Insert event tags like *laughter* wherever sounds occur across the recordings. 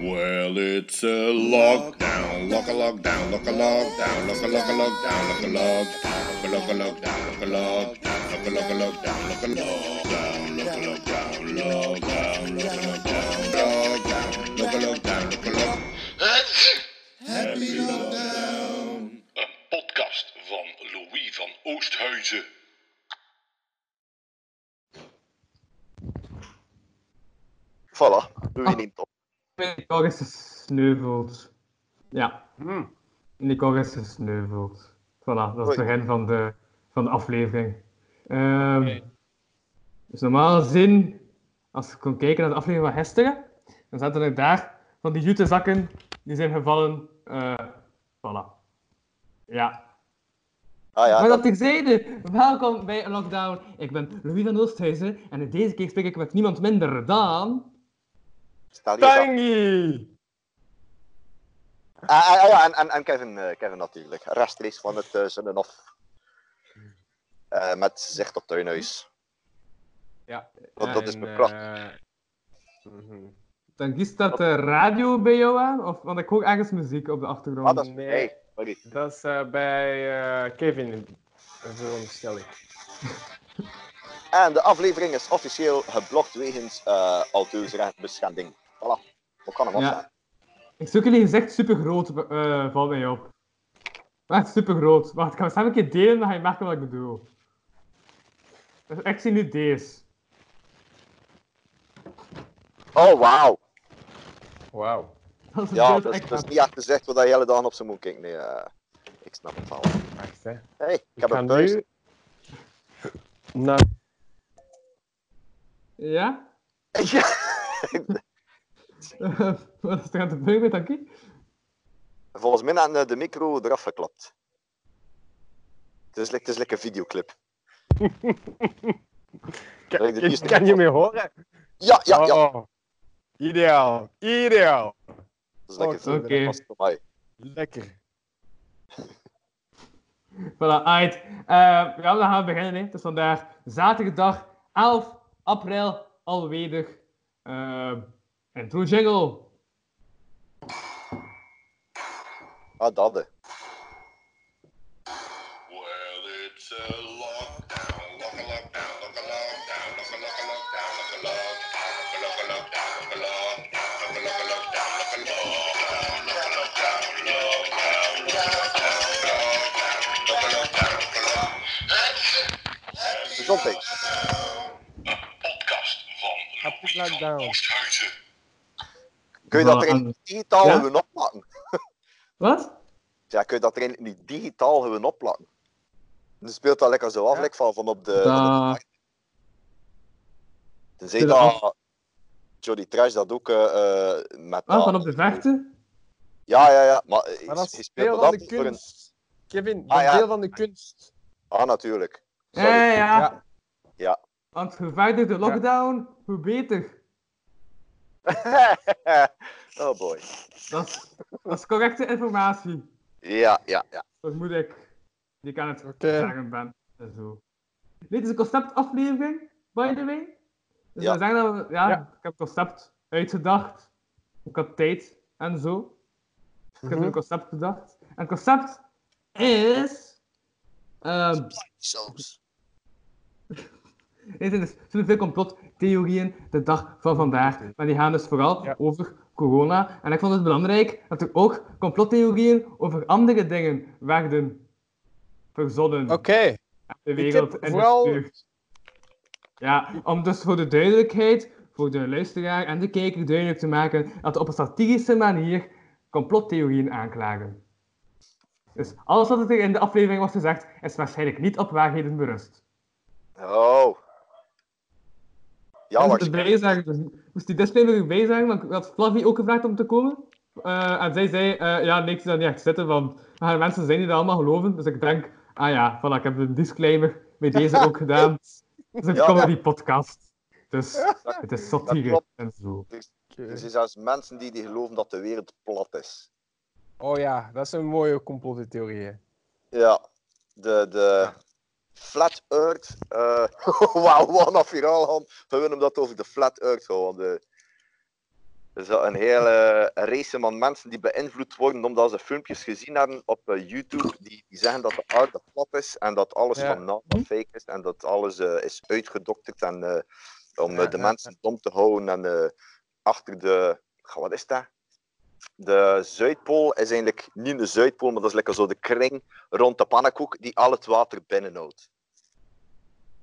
Well, it's a lockdown, lock a lockdown, lock a lockdown, lock a lock a lockdown, lock a lockdown, lock a lockdown, lock a lockdown, lock a lock a lockdown, lock a lockdown, lock a lockdown, lockdown, lock a lockdown, lockdown, lock a lockdown, lock a lock. Happy lockdown. Een podcast van Louis van Oosthuizen. Voilà, doe je niet op. Nicole is gesneuveld. Ja, Hmm. Nicole is gesneuveld. Voilà, dat is Oei. het begin van de, van de aflevering. Ehm, Oké. Dus normaal gezien, als je kon kijken naar de aflevering van gisteren, dan zaten er daar van die jute zakken die zijn gevallen. eh voilà. Ja. Ah ja, maar dat, dat terzijde, welkom bij Lockdown. Ik ben Louis van Oosthuizen en deze keer spreek ik met niemand minder dan... Tangy! Ah, ah, ah, ja, en, en, en Kevin, eh, Kevin natuurlijk. Rechtstreeks van het uh, Zinnenhof. Eh met zicht op tuinhuis. Ja. Want dat is mijn kracht. eh. Dan is dat de radio bij jou aan? Of, want ik hoor ergens muziek op de achtergrond. Ah, dat is Nee. sorry. Dat is eh, bij eh, Kevin een veronderstelling. *laughs* En de aflevering is officieel geblokt wegens uh, auteursrechtbeschending. Voilà, hoe kan hem Ja. Ik zoek jullie gezegd super groot, eh valt mij op. Echt super groot. Wacht, ik ga het samen een keer delen, dan ga je merken wat ik bedoel. Dus ik zie nu deze. Oh, wauw. Wauw. Dat is een Ja, dat is, echt dat is van- niet echt gezegd wat je hele dag op zijn moet kijken. Nee, eh, ik snap het wel. Wacht, hè. hey, ik Ik heb thuis. nu... Ja? *laughs* Ja. *laughs* Wat is er aan te beuren met Ankie? Volgens mij had eh, de micro eraf geklapt. Het is, het is like een videoclip. *laughs* kan, de kan je me horen? Ja, ja, ja. Oh, oh. Ideaal. Ideaal. Dat is lekker Oh, vast voor mij. Lekker. Voilà, uit. ja, dan gaan we beginnen. Hè. Het is vandaag zaterdag 11 april alweer. Uh, intro jingle. Ah, dat hè. Well, it's a lockdown, lock a lockdown, lock a lockdown, lock a lock a lockdown, lock a lockdown, lock a lockdown, lock a lockdown, lock a lock a lockdown, lock a lockdown, lock a lockdown, lockdown, lock a lockdown, lock a lockdown. Gezondheid. Oosthuizen. Kun je dat erin en- digitaal Ja? gewoon opplakken? *laughs* Wat? Ja, kun je dat erin niet digitaal gewoon opplakken? Dan speelt dat lekker zo af, Ja. like van, van op de... Da... Tenzij dat dat... Jody Trash dat ook eh, eh, met... Ah, dat- van op de vechten? Ja, ja, ja. Maar, Maar dat je is speelt deel dat van de voor een- kunst. Kevin, dat Ah, ja. deel van de kunst. Ah, natuurlijk. Ja, Sorry. ja, ja. Ja. Ja. Want hoe verder de lockdown, hoe beter. *laughs* oh boy. Dat is, dat is correcte informatie. Ja, ja, ja. Dat moet ik. Die kan het Oké. zeggen ben. En zo. Dit is een conceptaflevering, by the way. Dus Ja. we zeggen dat we, ja, Ja. ik heb het concept uitgedacht. Ik had tijd en zo. Dus ik heb Mhm. een concept bedacht. En het concept is. ehm Soms. Er zijn dus zoveel complottheorieën de dag van vandaag. Maar die gaan dus vooral Ja. over corona. En ik vond het belangrijk dat er ook complottheorieën over andere dingen werden verzonnen. Oké. En de wereld in vooral-. Ja, om dus voor de duidelijkheid, voor de luisteraar en de kijker duidelijk te maken dat we op een satirische manier complottheorieën aanklagen. Dus alles wat er in de aflevering wordt gezegd, is waarschijnlijk niet op waarheden berust. Oh. Ja, erbij zeggen, dus moest die disclaimer erbij zeggen, want ik had Flavie ook gevraagd om te komen. Eh, en zij zei, eh, ja, nee, ik zie dat niet echt zitten, want er mensen zijn die dat allemaal geloven. Dus ik denk, ah ja, voilà, ik heb een disclaimer bij deze ook gedaan. Het is een Ja. comedy podcast. Dus het is satire klopt. en zo. Er zijn zelfs mensen die, die geloven dat de wereld plat is. Oh ja, dat is een mooie complottheorie. Ja. De, de Flat Earth. eh *laughs* Wauw, wat een viraal gaan. We willen hem dat over de Flat Earth gaan. want, eh, Er is een hele race van mensen die beïnvloed worden omdat ze filmpjes gezien hebben op eh, YouTube die, die zeggen dat de aarde plat is en dat alles Ja. van NASA fake is en dat alles is uitgedokterd en, om Ja, de ja, mensen dom te houden en achter de... Wat is dat? De Zuidpool is eigenlijk niet de Zuidpool, maar dat is lekker zo de kring rond de pannenkoek die al het water binnenhoudt.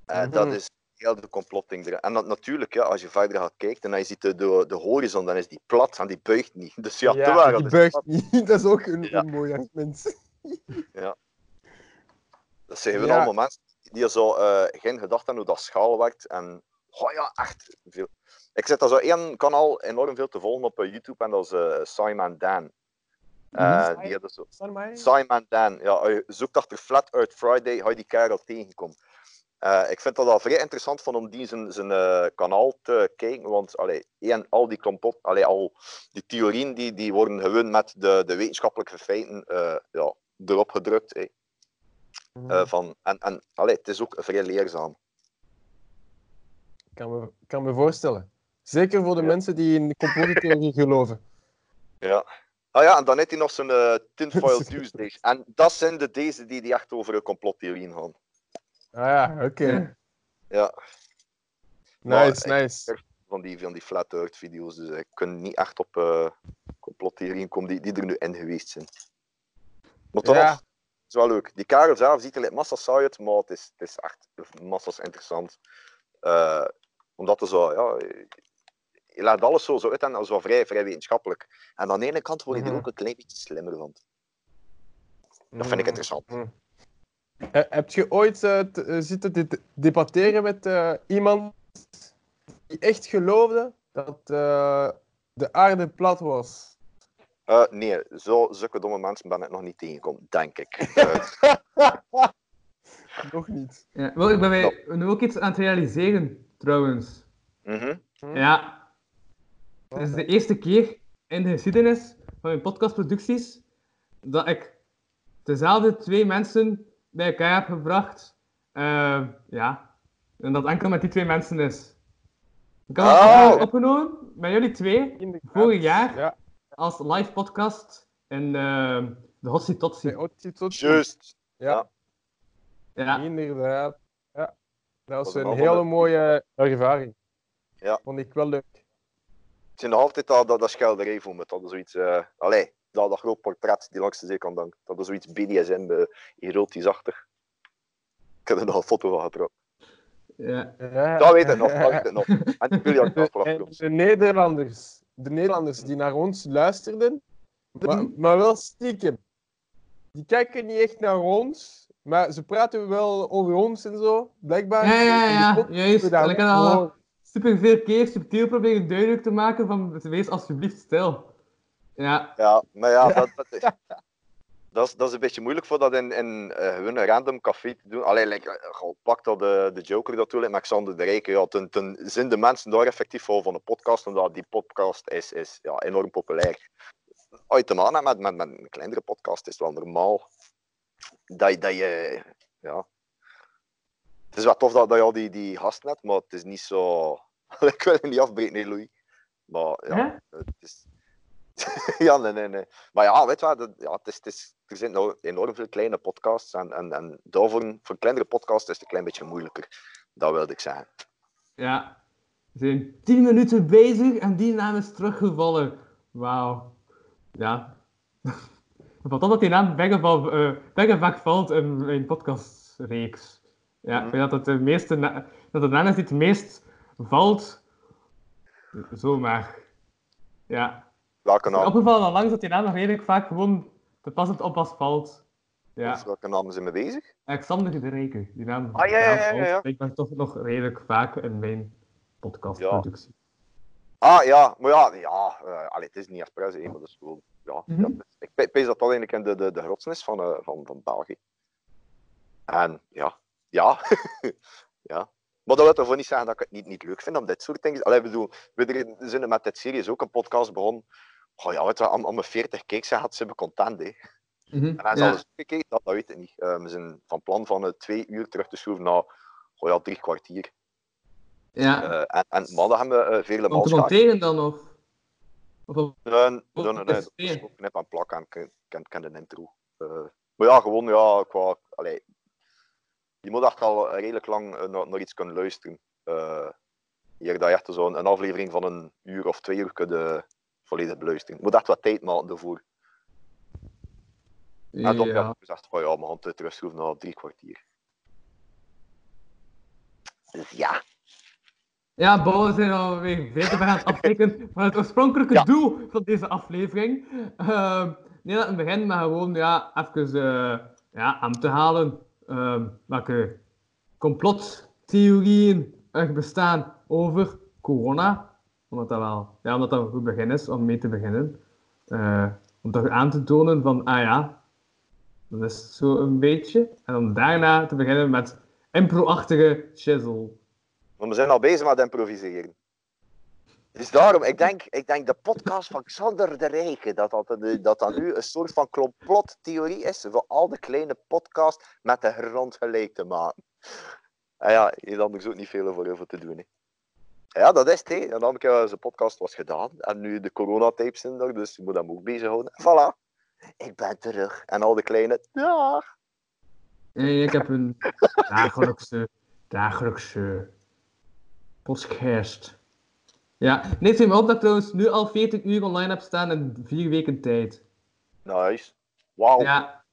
En dat Mhm. is heel de complotding er. En dat, natuurlijk, ja, als je verder gaat kijken en dan je ziet de, de, de horizon, dan is die plat en die buigt niet. *laughs* Dus ja, waar, die dat buigt niet. *laughs* Dat is ook een, Ja. een mooi argument. *laughs* Dat zijn Ja. allemaal mensen die zo eh, geen gedacht hebben hoe dat schaal werkt. En oh ja, echt veel. Ik zit daar zo één kanaal enorm veel te volgen op eh, YouTube en dat is eh, Simon Dan. Eh, Mhm. die hadden zo Staan maar. Simon Dan. Ja, zoekt achter Flat Earth Friday, ga je die kerel tegenkomt. Eh, ik vind dat al vrij interessant van om die zijn, zijn eh, kanaal te kijken. Want allee, één, al die complot, allee, al die theorieën die, die worden gewoon met de, de wetenschappelijke feiten eh, ja, erop gedrukt. hè. Mhm. Eh, van, en en allee, het is ook vrij leerzaam. Ik kan me, kan me voorstellen. Zeker voor de Ja. mensen die in complottheorie geloven. Ja. Ah ja, en dan heeft hij nog zijn eh Tinfoil *laughs* Tuesdays. En dat zijn de deze die, die echt over een complottheorieën gaan. Ah ja, oké. Ja. Maar Nice, ik- nice. van die, van die flat earth video's. Dus ik kan niet echt op eh complottheorieën komen die, die er nu in geweest zijn. Maar toch, Ja. het is wel leuk. Die karel zelf ziet er like, massa saai uit, maar het is, het is echt massas interessant. Eh, omdat er zo, ja, je laat alles zo, zo uit en dat is wel vrij, vrij wetenschappelijk. En aan de ene kant word je er Mhm. ook een klein beetje slimmer van. Dat vind ik interessant. Mhm. Eh, heb je ooit eh, eh, zitten dit- debatteren met eh, iemand die echt geloofde dat eh, de aarde plat was? Eh, nee, zo, zulke domme mensen ben ik nog niet tegengekomen, denk ik. *laughs* Nog niet. Ja, wel, ik ben mij nu ook iets aan het realiseren, trouwens. mhm. Hm? Ja. Het is de eerste keer in de geschiedenis van mijn podcastproducties dat ik dezelfde twee mensen bij elkaar heb gebracht. Eh, ja. En dat enkel met die twee mensen is. Ik had Oh! het opgenomen met jullie twee vorig jaar Ja, als live podcast in eh, de Hotsie Totsie. bij Otzi Totsi. Juist. Ja, Ja. inderdaad. Dat was was een hele mooie ervaring. Ja. Vond ik wel leuk. Het is nog altijd dat, dat, dat schilderij voor me. Dat is zoiets... eh allee, dat, dat groot portret die langs de zijkant hangt. Dat is zoiets BDSM, uh, erotisch-achtig. Ik heb er nog een foto van getrokken. Ja. Ja. Dat weet ik nog, dat weet ik nog. En die En afgerond. de Nederlanders, de Nederlanders die naar ons luisterden, maar, maar wel stiekem. Die kijken niet echt naar ons, maar ze praten wel over ons en zo, blijkbaar. Ja, ja, de ja, juist. En ik had al- super veel keer subtiel proberen duidelijk te maken van wees alsjeblieft stil. Ja, Ja, maar ja, dat, dat, is, dat, is, dat is een beetje moeilijk voor dat in, in eh, gewoon een random café te doen. Alleen, like, eh, pak dat de, de Joker dat toe, met Xander de Rijken. Ja, ten, ten zijn de mensen daar effectief voor van een podcast, omdat die podcast is, is ja, enorm populair. Uit te maken met, met, met een kleinere podcast is het wel normaal dat, dat je, ja... Het is wel tof dat, dat je al die, die gasten hebt, maar het is niet zo... *laughs* ik wil het niet afbreken, nee, Louis. Maar ja, het is... *laughs* ja, nee, nee, nee. Maar ja, weet je wat, dat- ja, het is, het is, er zijn nou enorm veel kleine podcasts en, en, en daarvoor, voor een kleinere podcast is het een klein beetje moeilijker. Dat wilde ik zeggen. ja. We zijn 10 minuten bezig en die naam is teruggevallen. Wauw. Ja. *laughs* Wat dat die naam best wel, eh, valt in mijn podcastreeks. Ja, ik vind dat het de meeste na- dat de naam is die het meest valt. Zomaar. Ja. Welke naam? opgevallen al langs dat die naam nog redelijk vaak gewoon te pas het op als valt. Ja. Dus welke namen zijn we bezig? Alexander de Rijken, die naam, Ah, ja, ja, naam ja, ja, ja. valt blijkbaar toch nog redelijk vaak in mijn podcastproductie. Ah ja, maar ja, ja allee, het is niet expres, hè, maar dat is gewoon. Ja, Mhm. ik pe- pees dat dat eigenlijk in de, de, de grotsen is van, eh, van, van België. En ja, ja, *laughs* ja. Maar dat wil ervoor niet zeggen dat ik het niet, niet leuk vind om dit soort dingen. Allee, bedoel, we zijn met dit series ook een podcast begonnen. Oh ja, weet je, om, om mijn 40 kijks had ze me content. Hè. Mhm, En hij is ja. alles gekeken, dat, dat weet ik niet. Eh, we zijn van plan van eh, twee uur terug te schroeven naar oh ja, drie kwartier. Ja. Eh, en, en maandag hebben we uh, vele maal monteren dan of? Of Nee, nee, nee, nee, dat is ook net aan het plakken. Ik ken, de intro. Eh, maar ja, gewoon ja, qua... Allee, je moet echt al redelijk lang eh, naar, naar iets kunnen luisteren. Eh, hier dat je echt zo'n een aflevering van een uur of twee uur kunt eh, volledig beluisteren. Je moet echt wat tijd maken ervoor. En dan heb Ja. ik gezegd van ja, mijn hand terugschroeven na drie kwartier. Dus ja. Ja, Bo, we zijn alweer verder aan het aftekenen van het oorspronkelijke Ja. doel van deze aflevering. Ehm nee, laten we beginnen met gewoon ja, even eh, ja, aan te halen ehm, welke complottheorieën er bestaan over corona. Omdat dat wel, ja, omdat dat een goed begin is om mee te beginnen. Eh, om toch aan te tonen van, ah ja, dat is zo een beetje. En om daarna te beginnen met impro-achtige chisel. We zijn al bezig met improviseren. Dus daarom, ik denk, ik denk de podcast van Xander de Rijke, dat dat, een- dat nu een soort van complottheorie is voor al de kleine podcasts met de grond gelijk te maken. En ja, hier anders ook niet veel over over te doen. Hè. Ja, dat is het. En dan heb ik zijn podcast was gedaan. En nu de coronatapes zijn er, dus je moet hem ook bezighouden. Voilà. Ik ben terug. En al de kleine. Nee, ik heb een dagelijkse, dagelijkse podcast. Ja, nee, het viel me op dat ik trouwens nu al 40 uur online heb staan in vier weken tijd. Nice. Wauw. Ja.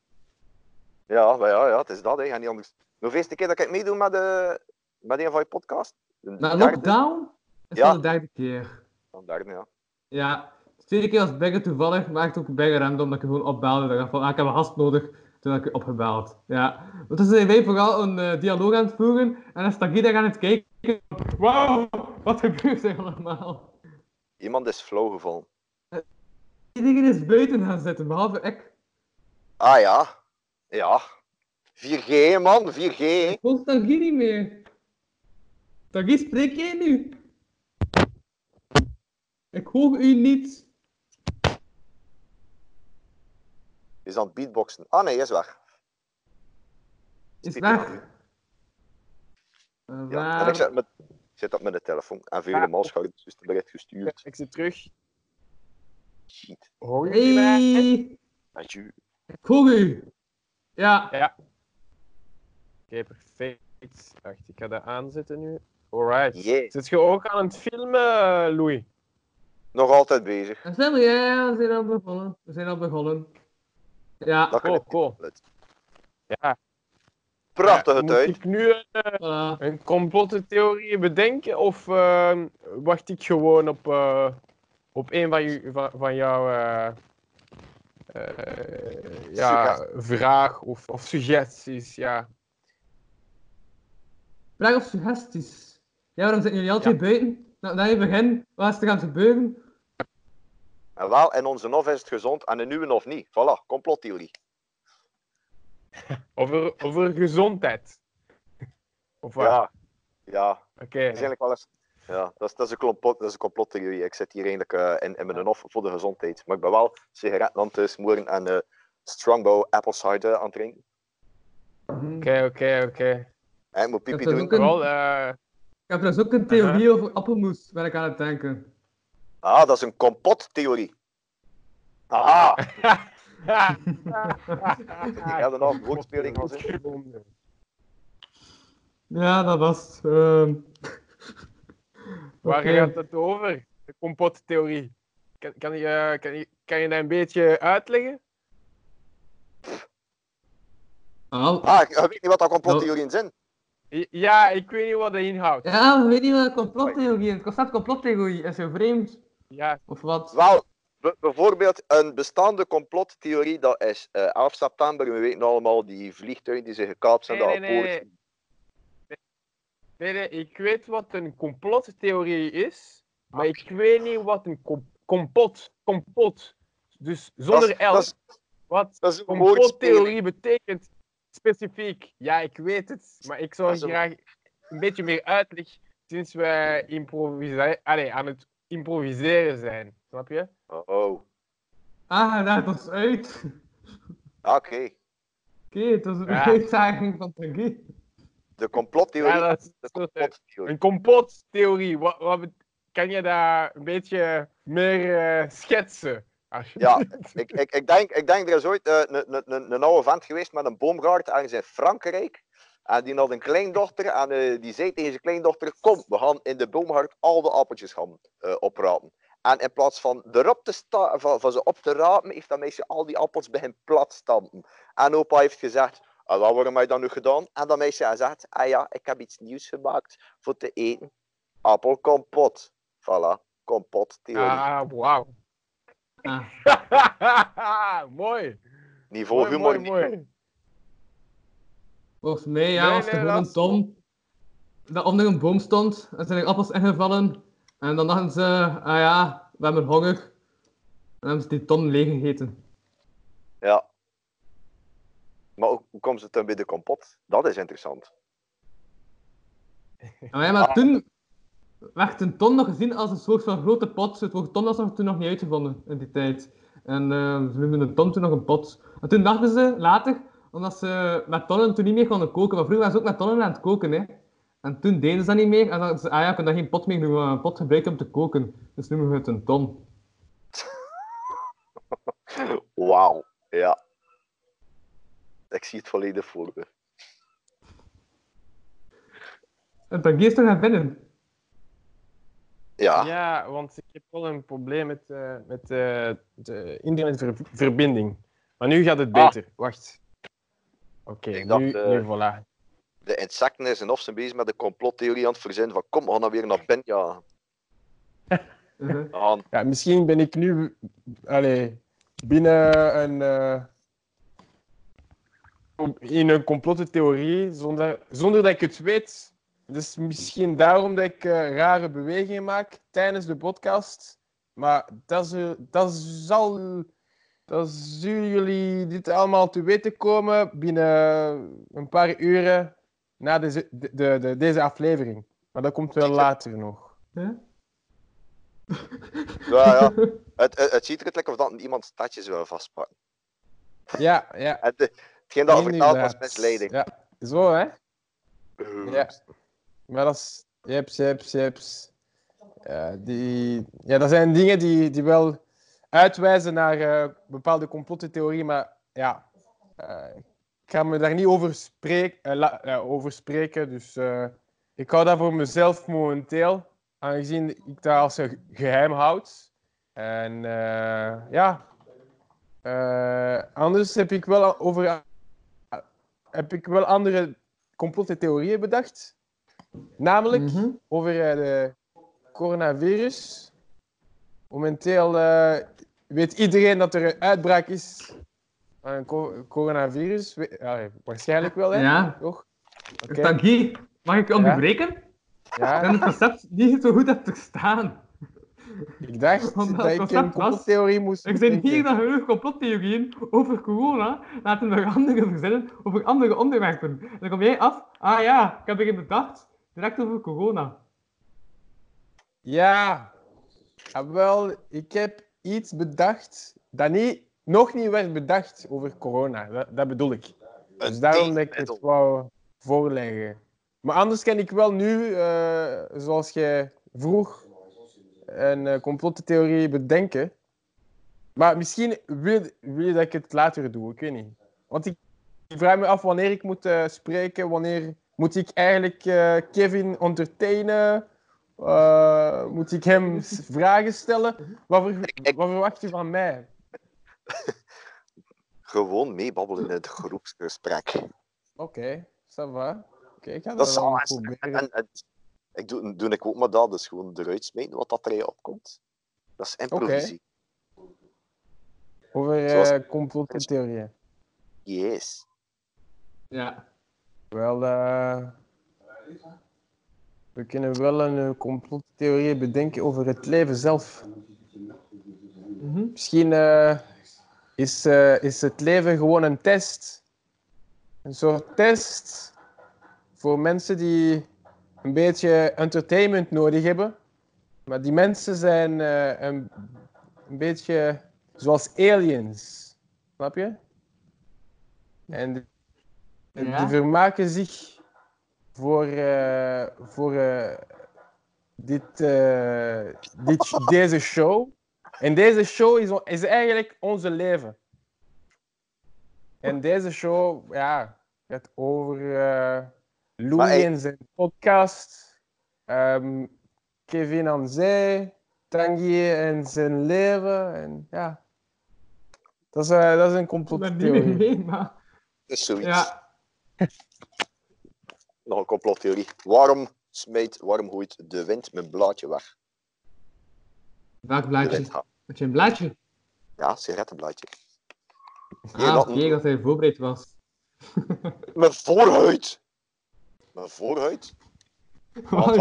Ja, ja, ja, het is dat. Hè. En niet anders. De eerste keer dat ik meedoe met, de, met een van je podcast. Na lockdown is Ja. de derde keer. Dan derde, ja. Ja, de tweede keer was bijna toevallig, maar echt ook bijna random dat ik gewoon opbelde. Dat ik dacht van, ah, ik heb een gast nodig, toen heb ik je opgebeld. Ja, want toen zijn wij vooral een eh, dialoog aan het voeren en dan sta ik daar aan het kijken. Wauw, wat gebeurt er allemaal? Iemand is flauw gevallen. Iedereen is buiten gaan zitten, behalve ik. Ah ja. Ja. 4G, man. 4G. hè. Ik Tanguy niet meer. Tanguy, spreek jij nu? Ik hoor u niet. Is aan het beatboxen. Ah nee, is weg. Is weg. Ja. waar- En ik zit, met, ik zit op mijn telefoon. En via de malschouder dus het bericht gestuurd. Ik zit terug. Shit. Mij? Hey, Adieu. ik hoor u. Ja, Oké, perfect. Wacht, ik ga dat aanzetten nu. Alright. Yeah. Zit je ook aan het filmen, Louis? Nog altijd bezig. ja, ja, we zijn al begonnen. We zijn al begonnen. Ja, Dat Cool, kan cool. Ja. Prachtige Moet ik nu een, voilà. een complottheorie bedenken of eh, wacht ik gewoon op, eh, op een van, ju- van, van jouw eh, eh, ja, vraag of, of suggesties? Ja. Vraag of suggesties. Ja, waarom zitten jullie altijd buiten? Nou, na je begin, wat is er aan het gebeuren? En wel, in onze nof is het gezond en in uwe of niet. Voilà, complottheorie. *laughs* Over, over gezondheid. *laughs* Of wat? Ja. Ja, Oké. dat is eigenlijk wel eens... Ja, dat is, dat is een complot, dat is een complottheorie. Ik zit hier eigenlijk eh, in, in mijn nof voor de gezondheid. Maar ik ben wel sigaretten aan het smoren en eh Strongbow apple cider aan het drinken. Mhm. Oké, oké, oké. En ik moet pipi doen. ook een- eh, Ik heb trouwens ook een theorie over appelmoes, ben ik aan het denken. Ah, dat is een kompottheorie. Aha! *laughs* Ja, dan nog woordspeling als in. Ja, dat was het. ehm. Waar gaat het over? De kompottheorie. Kan, kan, je, kan, je, kan je dat een beetje uitleggen? Ah, Ah, ik ik weet niet wat dat complottheorieën zijn. Ja, ik weet niet wat dat inhoudt. Ja, we weten niet wat een complottheorie is. Het concept complottheorie is zo vreemd. Ja, Of wat? Wel, bijvoorbeeld een bestaande complottheorie, dat is eh 11 september. We weten allemaal die vliegtuigen die zich gekaapt zijn. Nee, dat nee, nee, Polen- nee, nee, ik weet wat een complottheorie is, maar ik weet niet wat een com kompot, kompot, dus zonder L, wat Dat is complottheorie betekent specifiek. Ja, ik weet het, maar ik zou graag een beetje meer uitleg sinds we Allee, aan het improviseren zijn. Snap je? Oh, oh. Ah, daar was uit. Oké. Oké, het was een Ja. uitdaging van Tanguy. De complottheorie. Ja, dat is, de dat complottheorie. een complottheorie. Wat, kan je dat een beetje meer eh, schetsen? Ja, ik, ik, ik, denk, ik denk, er is ooit eh, een oude vent geweest met een boomgaard ergens in Frankrijk. En die had een kleindochter en eh, die zei tegen zijn kleindochter, kom, we gaan in de boomgaard al de appeltjes gaan eh, oprapen. En in plaats van erop te sta van, van ze op te rapen, heeft dat meisje al die appels begin plat stampen. En opa heeft gezegd, ah, wat waarom heb je dat nu gedaan? En dat meisje heeft gezegd, ah ja, ik heb iets nieuws gemaakt voor te eten. Appelkompot. Voilà, kompot theorie. Ah, wauw. Ah, *laughs* mooi. Niveau Mooi, humor. mooi, mooi. Volgens mij ja, Nee, was er nee, gewoon een tom dat onder een boom stond. En zijn er appels ingevallen. En dan dachten ze, ah ja, we hebben honger. En hebben ze die ton leeggegeten. Ja. Maar hoe, hoe komt het dan bij de kompot? Dat is interessant. Maar, ja, maar toen werd een ton nog gezien als een soort van grote pot. Het woord ton was nog toen nog niet uitgevonden in die tijd. En eh, ze noemden een ton toen nog een pot. En toen dachten ze later, omdat ze met tonnen toen niet meer konden koken. Maar vroeger waren ze ook met tonnen aan het koken. Hè. En toen deden ze dat niet meer. En dan ze, ah ja, we kunnen daar geen pot meer doen. Een pot gebruiken om te koken. Dus noemen we het een ton. *laughs* Wauw. Ja. Ik zie het volledig voor me. En dan geest toch naar binnen. Ja. Ja, want ik heb wel een probleem met, eh, met eh, de internetverbinding. Maar nu gaat het Ah. beter. Wacht. Oké, Ik dacht, nu, eh, nu voilà. De insecten is en of zijn bezig met de complottheorie aan het verzinnen van kom, we gaan dan weer naar binnen. Ja, we gaan Ja, misschien ben ik nu allee, binnen een. eh, in een complottheorie zonder, zonder dat ik het weet. Dus misschien daarom dat ik eh, rare bewegingen maak tijdens de podcast. Maar dat, is, dat zal. Dat zullen jullie dit allemaal te weten komen binnen een paar uren na deze, de, de, de- deze aflevering. Maar dat komt wel later nog. Huh? *laughs* Ja, ja. *laughs* Het, het, het ziet er lekker of dat iemand statjes wil vastpakken. Ja, ja. *laughs* Het, eh, hetgeen dat vertaald was misleiding. Ja, zo hè. Eh, Ja. Maar dat is. Jeps, jeps, jeps. Ja, die, ja, dat zijn dingen die, die wel uitwijzen naar eh, bepaalde complottheorieën, maar ja. eh, ik ga me daar niet over, spreek, eh, la- over spreken, dus ik hou dat voor mezelf momenteel, aangezien ik dat als een geheim houd. En ja. Anders heb ik wel over. heb ik wel andere complottheorieën bedacht. Namelijk Mhm. over de coronavirus. Momenteel weet iedereen dat er een uitbraak is van een co- coronavirus. Ja, waarschijnlijk wel, hè? Ja. Toch? Tanguy, mag ik onderbreken? Ik Ja, heb het concept niet zo goed heb verstaan. ik dacht Omdat dat ik een was- complottheorie moest Er zijn hier dan genoeg complottheorieën over corona. Laten we andere verzinnen over andere onderwerpen. En dan kom jij af. Ah ja, ik heb erin bedacht. Direct over corona. Ja, Ah, wel, ik heb iets bedacht dat niet, nog niet werd bedacht over corona. Dat, dat bedoel ik. Dus daarom dat ik het wou voorleggen. Maar anders kan ik wel nu, eh, zoals jij vroeg, een uh, complottheorie bedenken. Maar misschien wil, wil je dat ik het later doe, ik weet niet. Want ik, vraag me af wanneer ik moet eh, spreken, wanneer moet ik eigenlijk Kevin entertainen? Eh, moet ik hem *laughs* vragen stellen? Wat, ver- ik- wat verwacht je van mij? *laughs* Gewoon meebabbelen in het groepsgesprek. Oké, ça va. Oké, ik ga Dat dat proberen. en, en ik doe, doe ik ook maar dat, dus gewoon eruit smijten wat dat er je opkomt. Dat is improvisie. Over Zoals- eh complottheorieën. Yes. Ja. Wel, eh, we kunnen wel een eh, complottheorie bedenken over het leven zelf. Mhm. Misschien eh, is, eh, is het leven gewoon een test. Een soort test voor mensen die een beetje entertainment nodig hebben. Maar die mensen zijn een, een beetje zoals aliens. Snap je? En die, Ja. die vermaken zich voor, eh, voor, eh, dit, eh, dit, deze show. En deze show is, is eigenlijk onze leven. En deze show, ja, gaat over eh Louis en zijn podcast. ehm, Kevin aan zij. Tanguy en zijn leven. En ja. Dat is, eh, dat is een Ik ben niet meer complottheorie. heen, maar... Dat is zoiets. Ja, Nog een complottheorie. Waarom smeet, waarom gooit de wind mijn blaadje weg? welk blaadje? Had je een blaadje? Ja, sigarettenblaadje. Nee, Ah, dat- oké, dat hij voorbereid was. *laughs* Mijn voorhuid. Mijn voorhuid? *laughs* Wat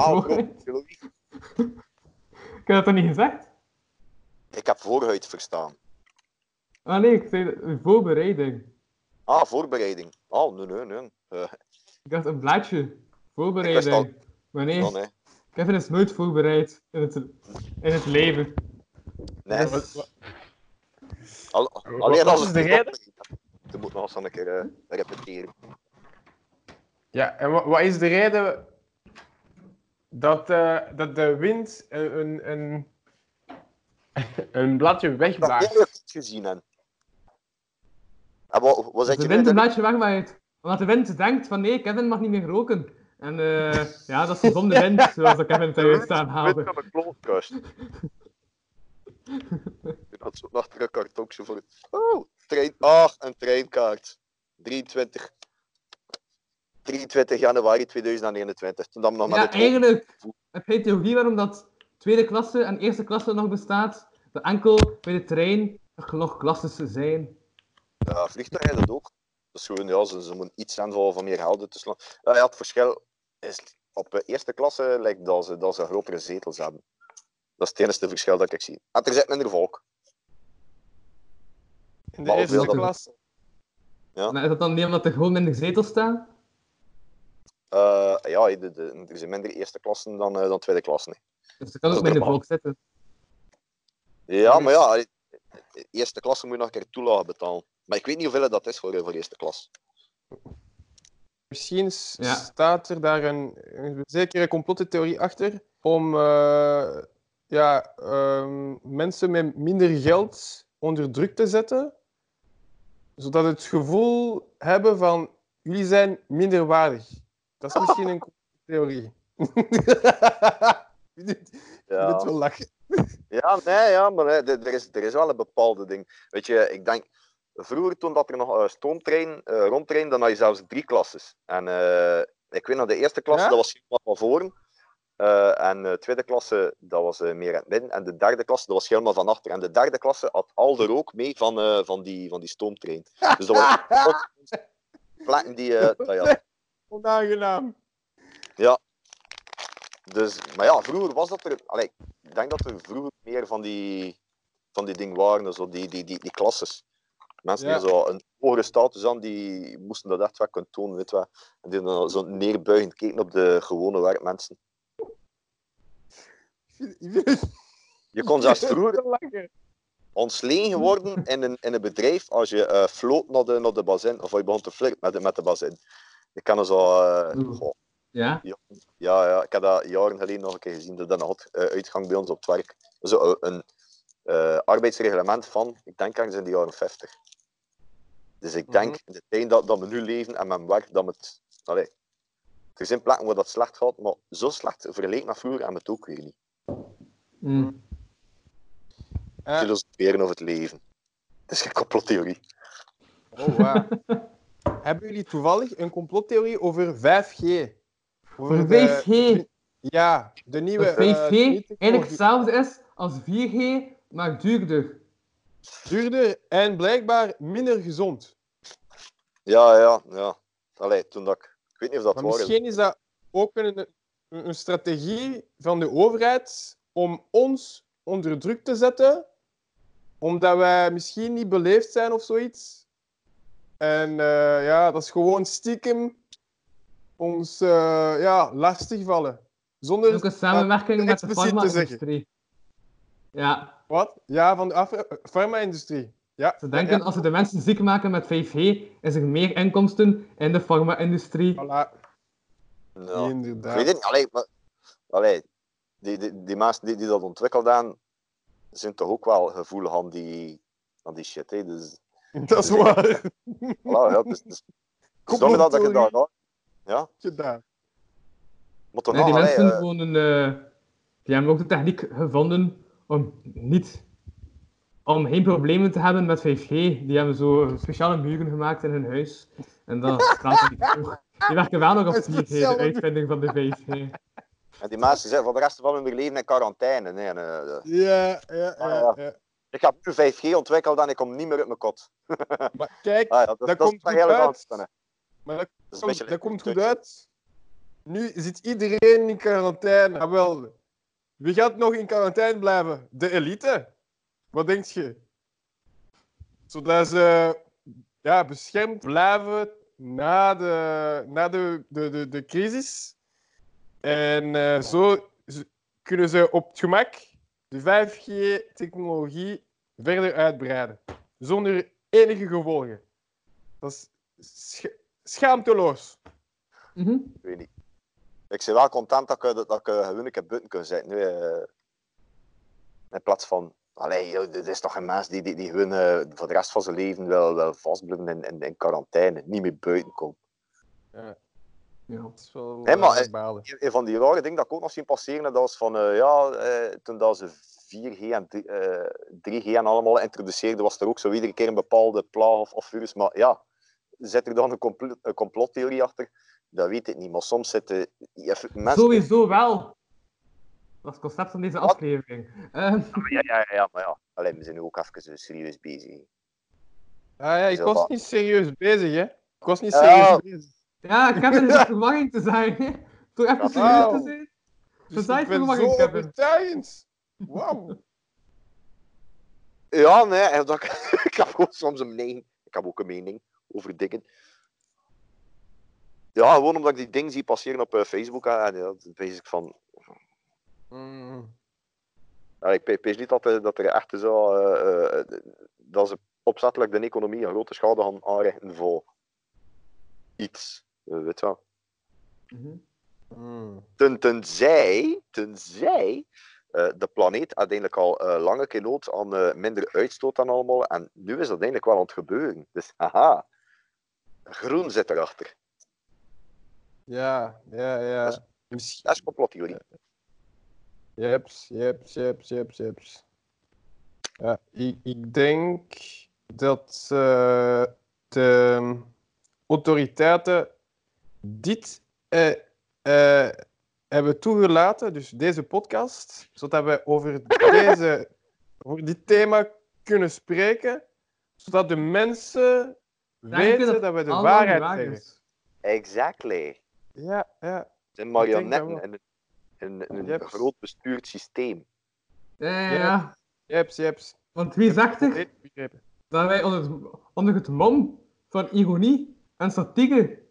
theorie. Ik heb dat toch niet gezegd? Ik heb voorhuid verstaan. Ah nee, ik zei voorbereiding. Ah, voorbereiding. Oh, nee, nee, nee. Eh, Ik had een blaadje. Ik Voorbereiding. Maar nee, nee. Kevin is nooit voorbereid in het, in het leven. Nee, Dat al, wat alleen als is het de reden? Je moet nog eens een keer eh, repeteren. Ja, en wa- wat is de reden dat, eh, dat de wind een, een, een, *laughs* een bladje Dat wegbaart? heb ik gezien. En, en wat, wat zeg de je wind een blaadje wegwaait. Omdat de wind denkt van nee, Kevin mag niet meer roken. En eh, ja, dat is gezonde wind, *laughs* zoals de Kevin thuis staan haalde. van mijn klootkast. Ik had zo nog een kartonkje voor. Oh, trein. Ah, een treinkaart. 23. 23 januari 2021. Toen dat we nog Ja, het eigenlijk heb je een theorie waarom dat tweede klasse en eerste klasse nog bestaat. Dat enkel bij de trein nog klasses zijn. Ja, vliegtuigen dat ook. Dat is gewoon, ja, ze, ze moeten iets aan voor, voor meer helden te slaan. Ja, ja, het verschil is op de eerste klasse lijkt dat ze, dat ze grotere zetels hebben. Dat is het enige verschil dat ik zie. En er zit minder volk. In de Maar eerste hoeveel dat- klas. Ja. Maar is dat dan niet omdat er gewoon minder zetels staan? Eh, ja, de, de, er zijn minder eerste klassen dan, eh, dan tweede klassen. Dus er kan ook minder volk zitten. Ja, maar ja, de eerste klasse moet je nog een keer toelage betalen. Maar ik weet niet hoeveel dat is voor, voor eerste klas. Misschien Ja. staat er daar een, een zekere complottheorie achter om eh, ja, ehm, mensen met minder geld onder druk te zetten, zodat het gevoel hebben van jullie zijn minder waardig. Dat is misschien een *laughs* complottheorie. *laughs* Ja. doet wel lachen. Ja, nee, ja, maar nee, er, er is, er is wel een bepaalde ding. Weet je, ik denk, vroeger toen dat er nog eh, stoomtrein eh rondtrein, dan had je zelfs drie klasses. En eh, ik weet nog, de eerste klasse, Ja? dat was helemaal van voren. En de tweede klasse, dat was meer aan het midden. En de derde klasse, dat was helemaal van achter. En de derde klasse had al de rook mee van, van, die, van die stoomtrein. Dus dat was *laughs* plekken die... ja. Onaangenaam. Dus, maar ja, vroeger was dat er. Allee, ik denk dat er vroeger meer van die, van die dingen waren, zo die, die, die, die klasses. Mensen die zo een hogere status aan, die moesten dat echt wel kunnen tonen, weet wel. En die dan zo neerbuigend keken op de gewone werkmensen. Ik Je kon zelfs ik *laughs* vroeger wel lachen. ontslegen worden in een, in een bedrijf als je eh floot naar de, naar de bazin, of je begon te flirten met de, met de bazin. Je kan er zo... eh, goh, Ja? Ja, ja, ik heb dat jaren geleden nog een keer gezien. Dat een hot, eh, uitgang bij ons op het werk. Zo een arbeidsreglement van, ik denk ergens in de jaren 50. Dus ik denk, Mhm. in de tijd dat, dat we nu leven en mijn werk, dat het... Allee, er zijn plekken waar dat slecht gaat, maar zo slecht vergeleken met vroeger we het ook weer niet. Mm. Eh, Filosoferen over het leven. Het is geen complottheorie. Oh, wauw. *laughs* Hebben jullie toevallig een complottheorie over 5G? Voor de- 5G. Ja, de nieuwe... Dat eh, 5G technologie. eigenlijk hetzelfde is als 4G, maar duurder. Duurder en blijkbaar minder gezond. Ja, ja, ja. Allee, toen dat ik... Ik weet niet of dat Maar waar is. misschien is dat ook een, een, strategie van de overheid om ons onder druk te zetten, omdat wij misschien niet beleefd zijn of zoiets. En eh, ja, dat is gewoon stiekem ons eh, ja, lastigvallen. Zonder Ook een samenwerking met de zeggen. farma-industrie. Ja, Wat? Ja, van de af- farma-industrie. Ja. ze denken ja, als ze de mensen ziek maken met 5G, is er meer inkomsten in de farma-industrie. Voilà, Ja. Ik inderdaad. weet het niet. Allee, maar... Allee, die, die, die mensen die, die dat ontwikkeld hebben, zijn toch ook wel gevoelig aan die, aan die shit. Hè. Dus, *laughs* Dat is waar. *laughs* voilà, ja, dus, dus, *laughs* Zonder dat je daar ja. ja, gedaan. maar toch Nee, die allee, mensen eh, wonen, eh, die hebben ook de techniek gevonden om niet om geen problemen te hebben met 5G. Die hebben zo speciale muren gemaakt in hun huis. En dat staat niet voor. Die werken wel nog op 4G, de uitvinding van de 5G. en die mensen zijn voor de rest van hun leven in quarantaine. Nee, en, eh, Ja, ja, Ah, ja. ja. ja. ik heb nu 5G ontwikkeld en ik kom niet meer uit mijn kot. *laughs* Maar kijk, Ah, ja, dat, Dat dat, komt is goed heel uit. maar dat, Dat is een komt, beetje dat komt goed uit. Nu zit iedereen in quarantaine. Ah, wel. Wie gaat nog in quarantaine blijven? De elite. Wat denk je? Zodat ze ja, beschermd blijven na de, na de, de, de, de crisis. En eh, zo kunnen ze op het gemak de 5G-technologie verder uitbreiden. Zonder enige gevolgen. Dat is scha- schaamteloos. Mhm. Ik weet niet. Ik ben wel content dat ik, dat ik eh, gewoon een keer buiten kan zitten. Nu, eh, in plaats van. Allee, joh, dit is toch een mens die, die, die eh, voor de rest van zijn leven wel, wel vastblijven in, in, in quarantaine. Niet meer buiten komt. Ja. Dat is wel maar, eh, eh. Een een van die rare dingen dat ik ook nog zien passeren, dat was van eh, ja, eh, toen dat ze 4G en 3, eh, 3G en allemaal introduceerden, was er ook zo iedere keer een bepaalde plaag of, of virus. Maar ja, zit er dan een, een complottheorie achter? Dat weet ik niet. Maar soms zitten je- mensen. Sowieso wel. Dat is het concept van deze Wat? aflevering. Ehm, Ja, ja, ja, maar ja. Alleen, we zijn nu ook even serieus bezig. Ah ja, ik Zo was niet serieus bezig, hè? Ik was niet Ja. serieus bezig. ja, ik heb er niet *laughs* de verwarring te zijn. hè. Toch even serieus te zijn. Dus zei ik het ben maar zo in, Kevin. Wauw. Ja, nee, dat, *laughs* ik heb gewoon soms een mening. Ik heb ook een mening over dingen. Ja, gewoon omdat ik die dingen zie passeren op eh, Facebook. hè, En ja, dan wees ik van. Mm. Ja, ik pees niet dat, er- dat er echt zo. eh, eh, dat ze opzettelijk de economie een grote schade gaan aanrichten voor iets. eh, weet je wel. Mhm. Mm. Ten, tenzij, tenzij eh, de planeet uiteindelijk al eh, lange keer nood aan eh, minder uitstoot en allemaal. En nu is dat uiteindelijk wel aan het gebeuren. Dus haha, groen zit erachter. Ja, ja, ja. Dat Misschien- Dat is complottheorie. Jeps, jeps, jeps, jeps, jeps. Ja, ik, ik denk dat eh, de autoriteiten dit eh, eh, hebben toegelaten, dus deze podcast, zodat we over, deze, *laughs* over dit thema kunnen spreken, zodat de mensen weten dat we de waarheid waar zeggen. is. Exactly. Ja, ja. Het zijn dat marionetten in een, in, in een Jeps. groot bestuurd systeem. Ja, ja. Jeps, jeps. Want wie zegt er dat wij onder het, onder het mom van ironie en satire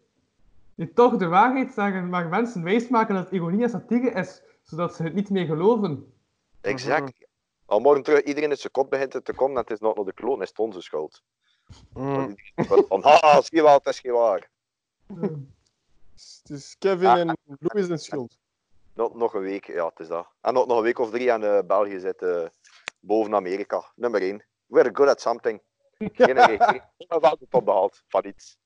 die toch de waarheid zeggen, maar mensen wijsmaken dat het ironie en satire is, zodat ze het niet meer geloven? Exact. Al morgen terug iedereen in zijn kop begint te komen en het is nog naar de kloon, is het onze schuld. Mm. Van, ha, zie je wel, het is geen waar. Het is Kevin Ah. en Louis een schuld. Nog, nog een week, ja, het is dat. En nog, nog een week of drie en eh, België zit eh, boven Amerika. Nummer één. We're good at something. *laughs* Geen idee. We wel de top behaald van iets.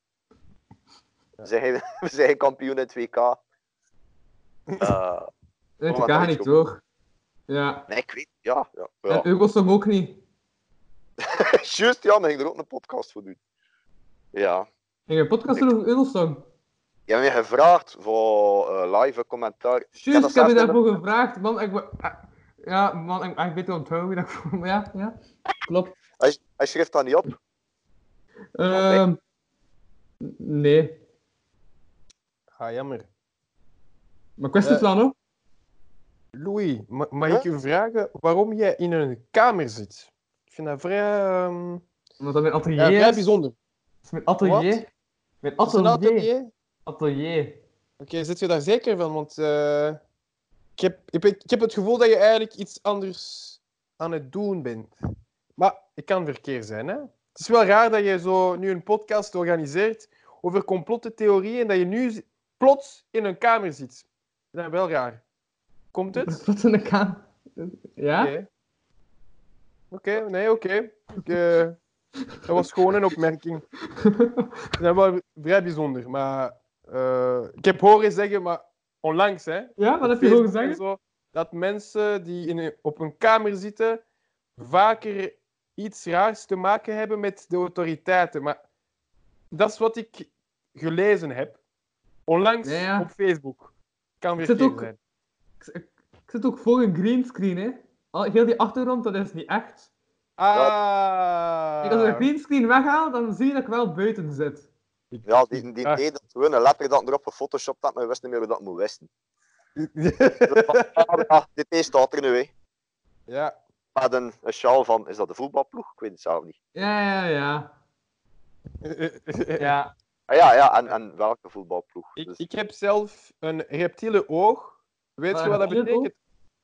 We zijn, *laughs* we zijn kampioen in het WK. *laughs* Eh, Nee, dat wat gaat had niet door. Ja. nee, ik weet ja. ja, En ja. Eurosong ook niet. Juist, ja, maar ik er ook een podcast voor doen. Ja. Ging je een podcast doen over Eurosong? Je hebt gevraagd voor eh, live commentaar. Juist, ik heb je daarvoor gevraagd. Man, ik, ah, ja, man, ik, ik weet wel onthouden dat ik Ja, ja. Klopt. Hij, hij schreef dat niet op. Ehm nee. Ah, jammer. Maar ik wist het Eh, wel nog. Louis, ma- mag Ja? ik u vragen waarom jij in een kamer zit? Ik vind dat vrij, ehm, Omdat dat mijn atelier ja, vrij is. bijzonder. Het is mijn atelier. Wat? Mijn Is het een atelier. Atelier? Oké, zit je daar zeker van? Want eh, ik, heb, ik, heb, ik heb het gevoel dat je eigenlijk iets anders aan het doen bent. Maar het kan verkeerd zijn, hè? Het is wel raar dat je zo nu een podcast organiseert over complottheorieën en dat je nu plots in een kamer zit. Dat is wel raar. Komt het? *laughs* Wat in de kamer? Ja? Oké. Oké, nee, oké. Ik, eh, Dat was gewoon een opmerking. *laughs* Dat is wel vrij bijzonder. Maar eh, ik heb horen zeggen, maar onlangs, hè, Ja, wat heb je horen en zeggen? zo, dat mensen die in een- op een kamer zitten vaker iets raars te maken hebben met de autoriteiten. Maar dat is wat ik gelezen heb. Onlangs Ja, ja. op Facebook. Kan weer zit geen ook- zijn. Ik, ik, ik zit ook voor een greenscreen, hè. Al, heel die achtergrond, dat is niet echt. Ah. Als ik de greenscreen weghaal, dan zie je dat ik wel buiten zit. Ja, die, die Ah. deed dat gewoon een letter dat erop gefotoshopt had, maar we wisten niet meer hoe dat moet wisten. *laughs* Dit is staat er nu, hè. ja. Met een, een sjaal van, is dat de voetbalploeg? Ik weet het zelf niet. Ja, ja, ja. *laughs* Ja. Ah, ja, ja, en, en welke voetbalploeg? Ik, Dus, ik heb zelf een reptiele oog. Weet je wat dat betekent?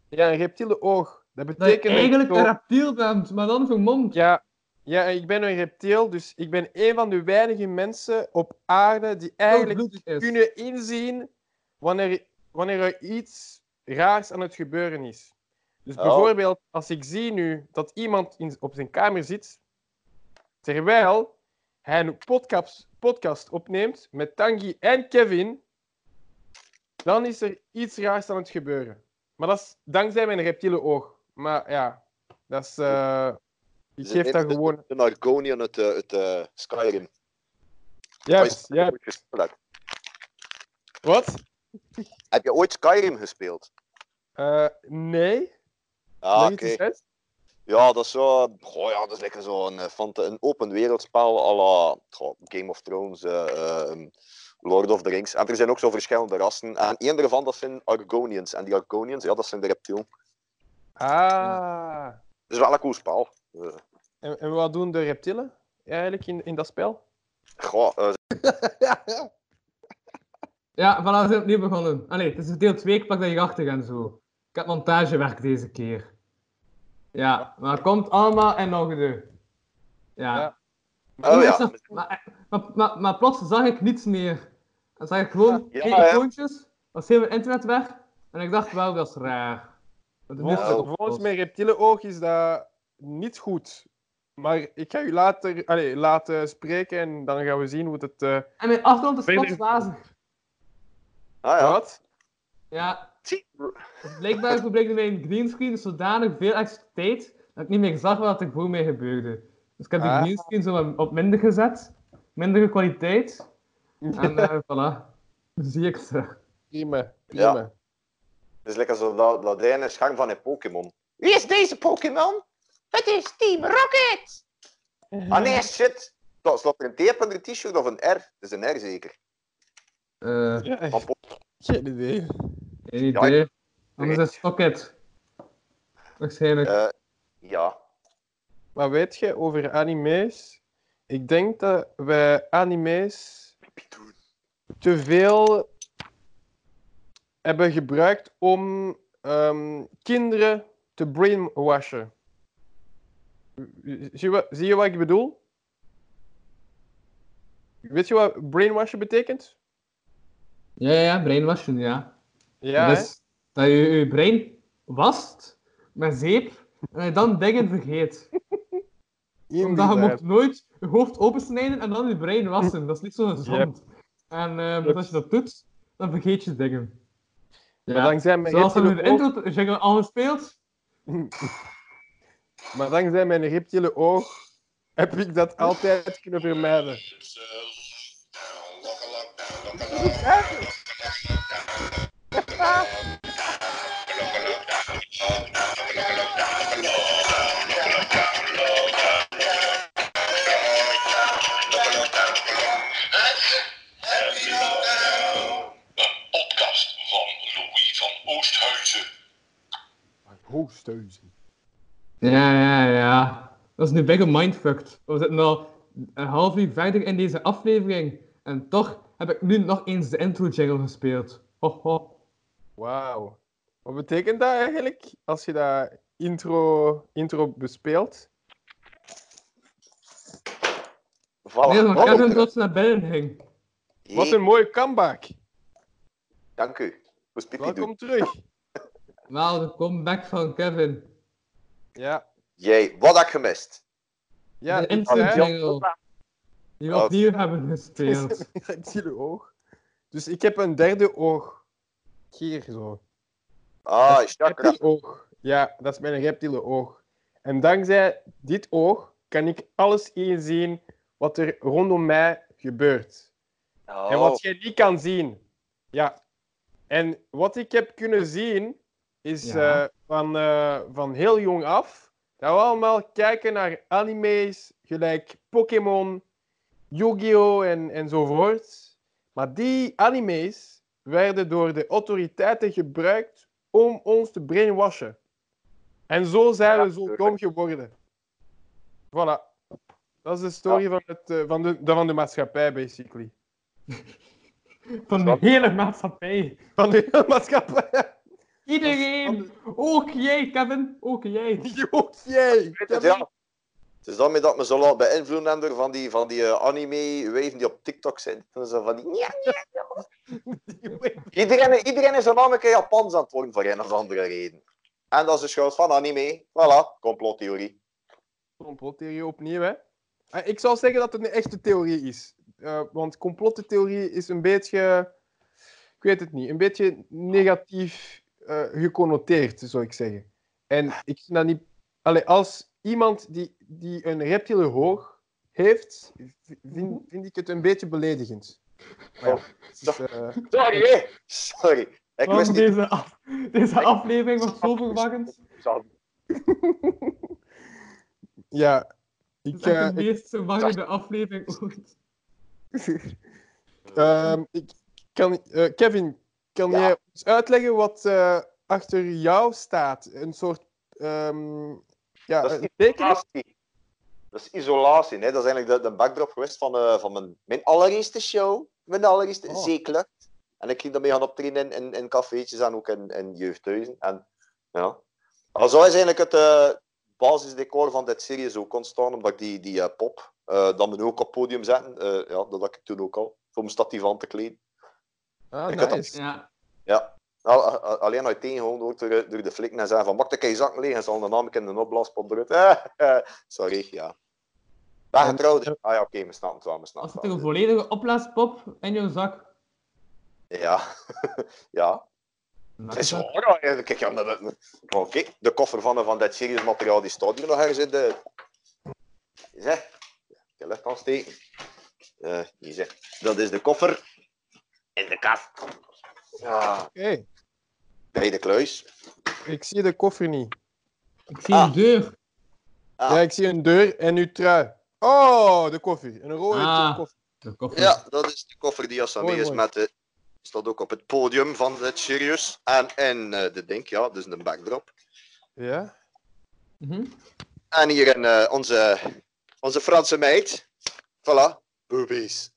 Ja, een reptiele oog. Dat betekent dat eigenlijk een reptiel bent, maar dan vermomd. Ja, ja, ik ben een reptiel, dus ik ben een van de weinige mensen op aarde die eigenlijk kunnen inzien wanneer, wanneer er iets raars aan het gebeuren is. Dus Oh. bijvoorbeeld, als ik zie nu dat iemand in, op zijn kamer zit, terwijl hij een podcast, podcast opneemt met Tanguy en Kevin, dan is er iets raars aan het gebeuren. Maar dat is dankzij mijn reptiele oog. Maar ja, dat is... eh, ik Ze geef dat neemt de- gewoon... De Argonian uit, eh, uit eh, Skyrim. Heb je ja. gespeeld? Wat? Heb je ooit Skyrim gespeeld? Eh, nee. Ah, oké. Ja, dat is zo. Goh, ja, dat is lekker zo'n eh, een open wereldspel à la goh, Game of Thrones, eh, ehm, Lord of the Rings. En er zijn ook zo verschillende rassen. En één daarvan dat zijn Argonians. En die Argonians, ja, dat zijn de reptielen. Ah. Het is wel een cool spel. Eh, En, en wat doen de reptielen eigenlijk in, in dat spel? goh, eh, *laughs* Ja, voilà, we zijn opnieuw begonnen. Allee, het is deel 2, ik pak dat hier achter en zo. Ik heb montagewerk deze keer. Ja, maar het komt allemaal in orde. Ja. Ja. oh ja. maar, maar, maar, maar plots zag ik niets meer. Dan zag ik gewoon Ja, twee ja. icoontjes, was heel mijn internet weg. En ik dacht, wel, dat is raar. Volgens, het volgens mijn reptiele oog is dat niet goed. Maar ik ga u later allee, laten spreken en dan gaan we zien hoe het... eh En mijn achtergrond is plots wazig. ah ja. Wat? Ja, dus blijkbaar gebruikte mijn greenscreen zodanig veel extra tijd dat ik niet meer zag wat er voor mij gebeurde. Dus ik heb de Ah. greenscreen zo op minder gezet, mindere kwaliteit. *laughs* En eh voilà, dan zie ik ze. Prima, prima. Het is lekker zo dat, dat ene scherm van een Pokémon. Wie is deze Pokémon? Het is Team Rocket! Ah nee, shit! Staat staat er een T op een t-shirt of een R? Het is een R zeker. Eh, Ja, Van geen idee. geen Ja, idee. Anders is Pocket. Waarschijnlijk. Eh, ja. Maar weet je, over anime's... Ik denk dat wij anime's te veel hebben gebruikt om ehm, kinderen te brainwashen. Zie je, wat, zie je wat ik bedoel? Weet je wat brainwashen betekent? Ja, ja, ja, brainwashing, ja. Ja, dat je je brein wast met zeep en je dan dingen vergeet. *laughs* Omdat je mocht nooit je hoofd opensnijden en dan je brein wassen. Dat is niet zo gezond. En eh, als je dat doet, dan vergeet je dingen. Dankzij mijn Zoals we in de intro jingle al gespeeld. Maar dankzij mijn reptiele oog heb ik dat altijd kunnen vermijden. Een podcast van Louis van Oosthuizen. Hoogsteuzen. Ja, ja, ja. Dat is nu big mindfucked. We zitten al een half uur verder in deze aflevering. En toch heb ik nu nog eens de intro jingle gespeeld. Ho, ho. Wauw. Wat betekent dat eigenlijk als je dat intro, intro bespeelt? Voilà. Nee, maar Oh, Kevin tot ze naar binnen ging. Wat een mooie comeback. Dank u. Pipi doen? Welkom terug. *laughs* Wel, de comeback van Kevin. Ja. Jee, wat heb ik gemist? Ja, de ik jingle. Die we Oh. opnieuw hebben gespeeld. *laughs* reptiele oog. Dus ik heb een derde oog. Hier zo. Ah, is chakra. oog. Ja, dat is mijn reptiele oog. En dankzij dit oog kan ik alles inzien wat er rondom mij gebeurt. En Oh, wat jij niet kan zien. Ja. En wat ik heb kunnen zien, is Ja. eh, van, eh, van heel jong af, dat we allemaal kijken naar anime's, gelijk Pokémon, Yu-Gi-Oh! En, enzovoort. Maar die anime's werden door de autoriteiten gebruikt om ons te brainwashen. En zo zijn Ja, we zo tuurlijk. dom geworden. Voilà. Dat is de story van, het, eh, van, de, van de maatschappij, basically. *laughs* Van de hele maatschappij. Van de hele maatschappij. Iedereen! Ook jij, Kevin. Ook jij. *laughs* Ook jij. weet het, ja. Het is daarmee dat me zo laat beïnvloeden van die, van die eh, anime-wijven die op TikTok zijn. En zo van die... Ja, ja, ja. Iedereen, iedereen is een namelijk Japans aan het worden voor een of andere reden. En dat is de schuld van anime. Voilà, complottheorie. Complottheorie opnieuw, hè? Ah, Ik zou zeggen dat het een echte theorie is. Eh, want complottheorie is een beetje... Ik weet het niet. Een beetje negatief eh, geconnoteerd, zou ik zeggen. En ik vind dat niet... Allee, als iemand die, die een reptiele hoog heeft, vind, vind ik het een beetje beledigend. Maar ja, is, eh, Sorry, sorry. Ik niet... deze, af- deze aflevering was zo *laughs* verwarrend. *laughs* ja, Het ik, is echt eh, de meest verwarrende aflevering ooit. *laughs* Ehm, ik kan, eh, Kevin, kan Ja. jij ons uitleggen wat eh, achter jou staat? Een soort ehm, ja, Dat is isolatie. Dat is isolatie. Hè? Dat is eigenlijk de, de backdrop geweest van, eh, van mijn, mijn allereerste show. Mijn allereerste Oh. zeeklucht. En ik ging daarmee gaan optreden in, in, in cafeetjes en ook in, in jeugdhuizen. En, ja. Zo is eigenlijk het eh, basisdecor van dit serie ook ontstaan, omdat ik die, die pop dan me ook op het podium zetten. Ja, dat had ik toen ook al. Voor mijn statief aan te kleden. Ah, Ik had dat- nice. Ja. Ja. Alleen uit tegengehouden wordt door, door de flikken en zeggen van mag de zakken leeg en zal de naam in de opblaspop eruit. *laughs* Sorry, ja. Ben getrouwd. Ah ja, oké, we snappen het wel, we snappen Als het er een volledige opblaaspop in jouw zak. Ja. *laughs* ja. Het is waar. Kijk, ja, dat- kijk, de koffer van, van dat serieus materiaal die staat hier nog ergens in de... Zeg, je lucht aansteken. Eh, hier zeg. Dat is de koffer in de kast. Ja, Oké, bij de kluis. ik zie de koffer niet. Ik zie Ah. een deur. Ah. Ja, ik zie een deur en uw trui. Oh, de koffer. Een rode Ah. koffer. De koffer. Ja, dat is de koffer die Mooi, is mooi. met de... Staat ook op het podium van het Sirius. En in eh, de ding, ja, dus een backdrop. Ja. Mhm. En hier in, eh, onze, onze Franse meid. Voilà, boobies.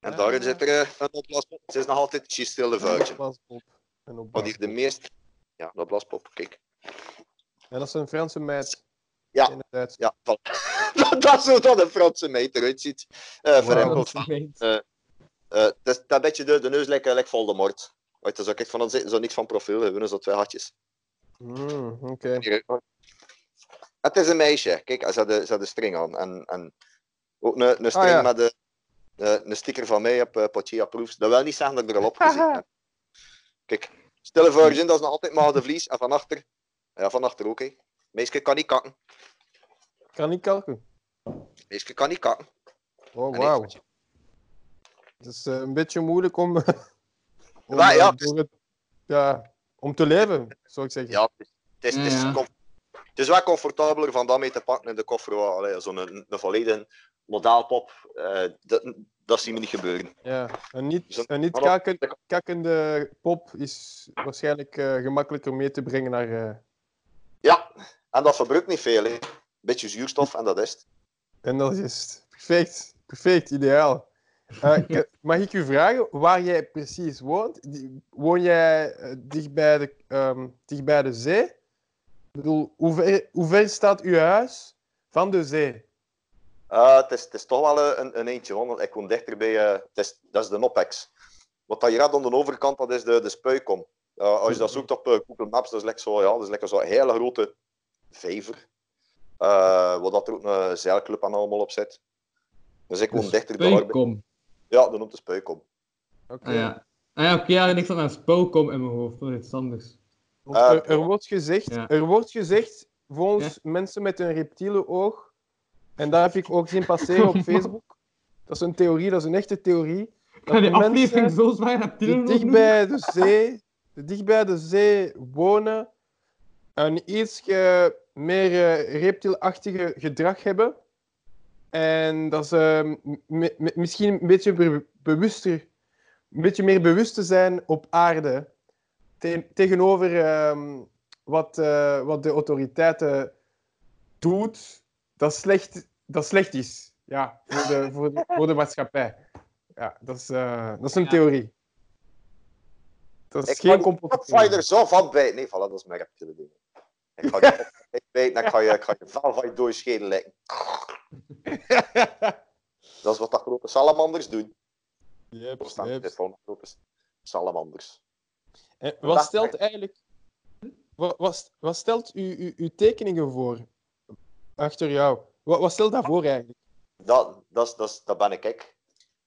En Ah. daarin zit er eh, een opblaspop. Het is nog altijd She's Still the Virgin. Blaspop. En, op Wat hier de meest... Ja, dat blaspop, kijk. en dat is een Franse meid. Ja. In het Duits. Ja, voilà. *laughs* dat, dat is hoe dat een Franse meid eruit ziet. Eh voor hem Wauw. goed. Eh, is dat beetje de, de neus lijkt lijkt Voldemort. Weet je, zo kijk van dan zitten zo niet van profiel, we hebben zo twee hartjes. Mm, Oké. Eh. Het is een meisje. Kijk, ze had de, ze had de string aan. En, en ook een, een string ja. met de- een sticker van mij op uh, Poitiers Approves. Dat wil niet zeggen dat ik er al op gezien heb. *laughs* Kijk, stille virgin, dat is nog altijd maar de vlies. En van achter, ja, van achter ook. hè. Meisje kan niet kakken. Kan niet kalken. Meisje kan niet kakken. Oh, wauw. Het is eh, een beetje moeilijk om, *laughs* om, Ja, ja, eh, door het- ja, om te leven, zou ik zeggen. Ja, het is, het is, het is wel comfortabeler van dat mee te pakken in de koffer. Zo'n een, een volledige modaalpop, eh, dat, dat zien we niet gebeuren. Ja, een niet, een niet dat- kakken- kakkende pop is waarschijnlijk eh, gemakkelijker mee te brengen naar... eh, Ja, en dat verbruikt niet veel. Hè. Beetje zuurstof en dat is het. en dat is perfect, perfect, ideaal. Eh, *laughs* mag ik u vragen waar jij precies woont? Die- Woon jij dicht, bij de, ehm, dicht bij de zee? Ik bedoel, hoe ver, hoe ver staat uw huis van de zee? Eh, het, is, het is toch wel eh, een, een eentje, hoor, want ik woon dichter bij, eh, het is, dat is de Nopex. Wat dat je hebt aan de overkant, dat is de, de spuikom. Uh, als je dat zoekt op uh, Google Maps, dat is lekker zo, ja, dat is lekker zo'n hele grote vijver. Uh, waar dat er ook een zeilclub aan allemaal op zit. Dus ik woon dichter bij. Speukom. Ja, dat noemt de Speukom. Oké. Ah, ja. Ah, ja, oké, ja, niks aan Speukom in mijn hoofd, dat is iets anders. Eh, er, er wordt gezegd, Ja. er wordt gezegd, volgens mensen met een reptiele oog, en daar heb ik ook zien passeren op *laughs* Facebook, dat is een theorie, dat is een echte theorie, die de mensen aflevering zo zwaar naar die dicht bij de zee, die dicht bij de zee wonen, een iets meer eh, reptielachtige gedrag hebben. En dat ze m- m- m- misschien een beetje be- bewuster, een beetje meer bewust te zijn op aarde. Te- tegenover ehm, wat, eh, wat de autoriteiten doet, dat slecht, dat slecht is. Ja, voor de, voor de, voor de maatschappij. Ja, dat is, eh, dat is een Ja. theorie. Dat is Ik geen ga die complot. Topfighter zo van bij. Nee, voilà, dat is mijn reptiele ding. Ik ga op bijten en ik ga je, ik ga je vel van je dode schedel lekken. *laughs* Dat is wat dat grote salamanders doen. Yep, Er staan yep. van grote salamanders. En wat Dat- stelt eigenlijk... Wat, wat, wat stelt u, u, uw tekeningen voor? Achter jou. Wat, wat stelt dat voor eigenlijk? Dat, dat, is- dat, dat ben ik. ik.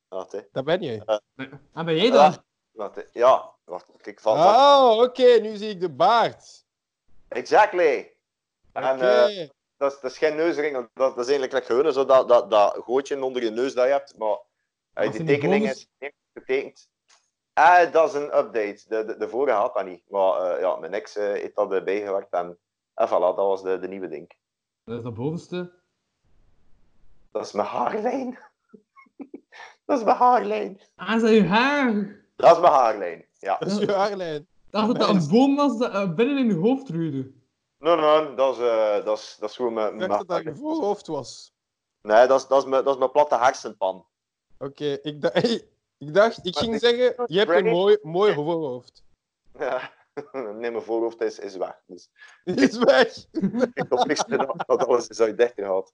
Wacht, hè. Dat ben je. En ben jij dan? Wacht, hè. Ja, wacht. Kijk, van, Oh, oké. nu zie ik de baard. Exactly. En Oké. eh, dat, is, dat is geen neusring. Dat, dat is eigenlijk like gewoon zo dat, dat, dat gootje onder je neus dat je hebt. Maar eh, die tekening is niet getekend. Eh, dat is een update. De, de, de vorige had dat niet. Maar eh, ja, mijn ex heeft dat bijgewerkt. En, en voilà, dat was de, de nieuwe ding. Dat is dat bovenste. Dat is mijn haarlijn. *laughs* dat is mijn haarlijn. Ah, is dat je haar? Dat is mijn haarlijn. Ja. Dat is je haarlijn. Ik dacht dat dat een boom was dat eh, binnen in je hoofd groeide. Nee, nee, dat is, eh, dat is, dat is gewoon mijn... Ik dacht dat dat je voorhoofd was. Nee, dat is, dat, is mijn, dat is mijn platte hersenpan. Oké, ik, da- *laughs* ik dacht, ik ging zeggen, je hebt een mooi, mooi voorhoofd. Ja. *laughs* Nee, mijn voorhoofd is, is weg. Dus is weg. *laughs* ik hoop niks dat, dat alles is uit dichter gaat.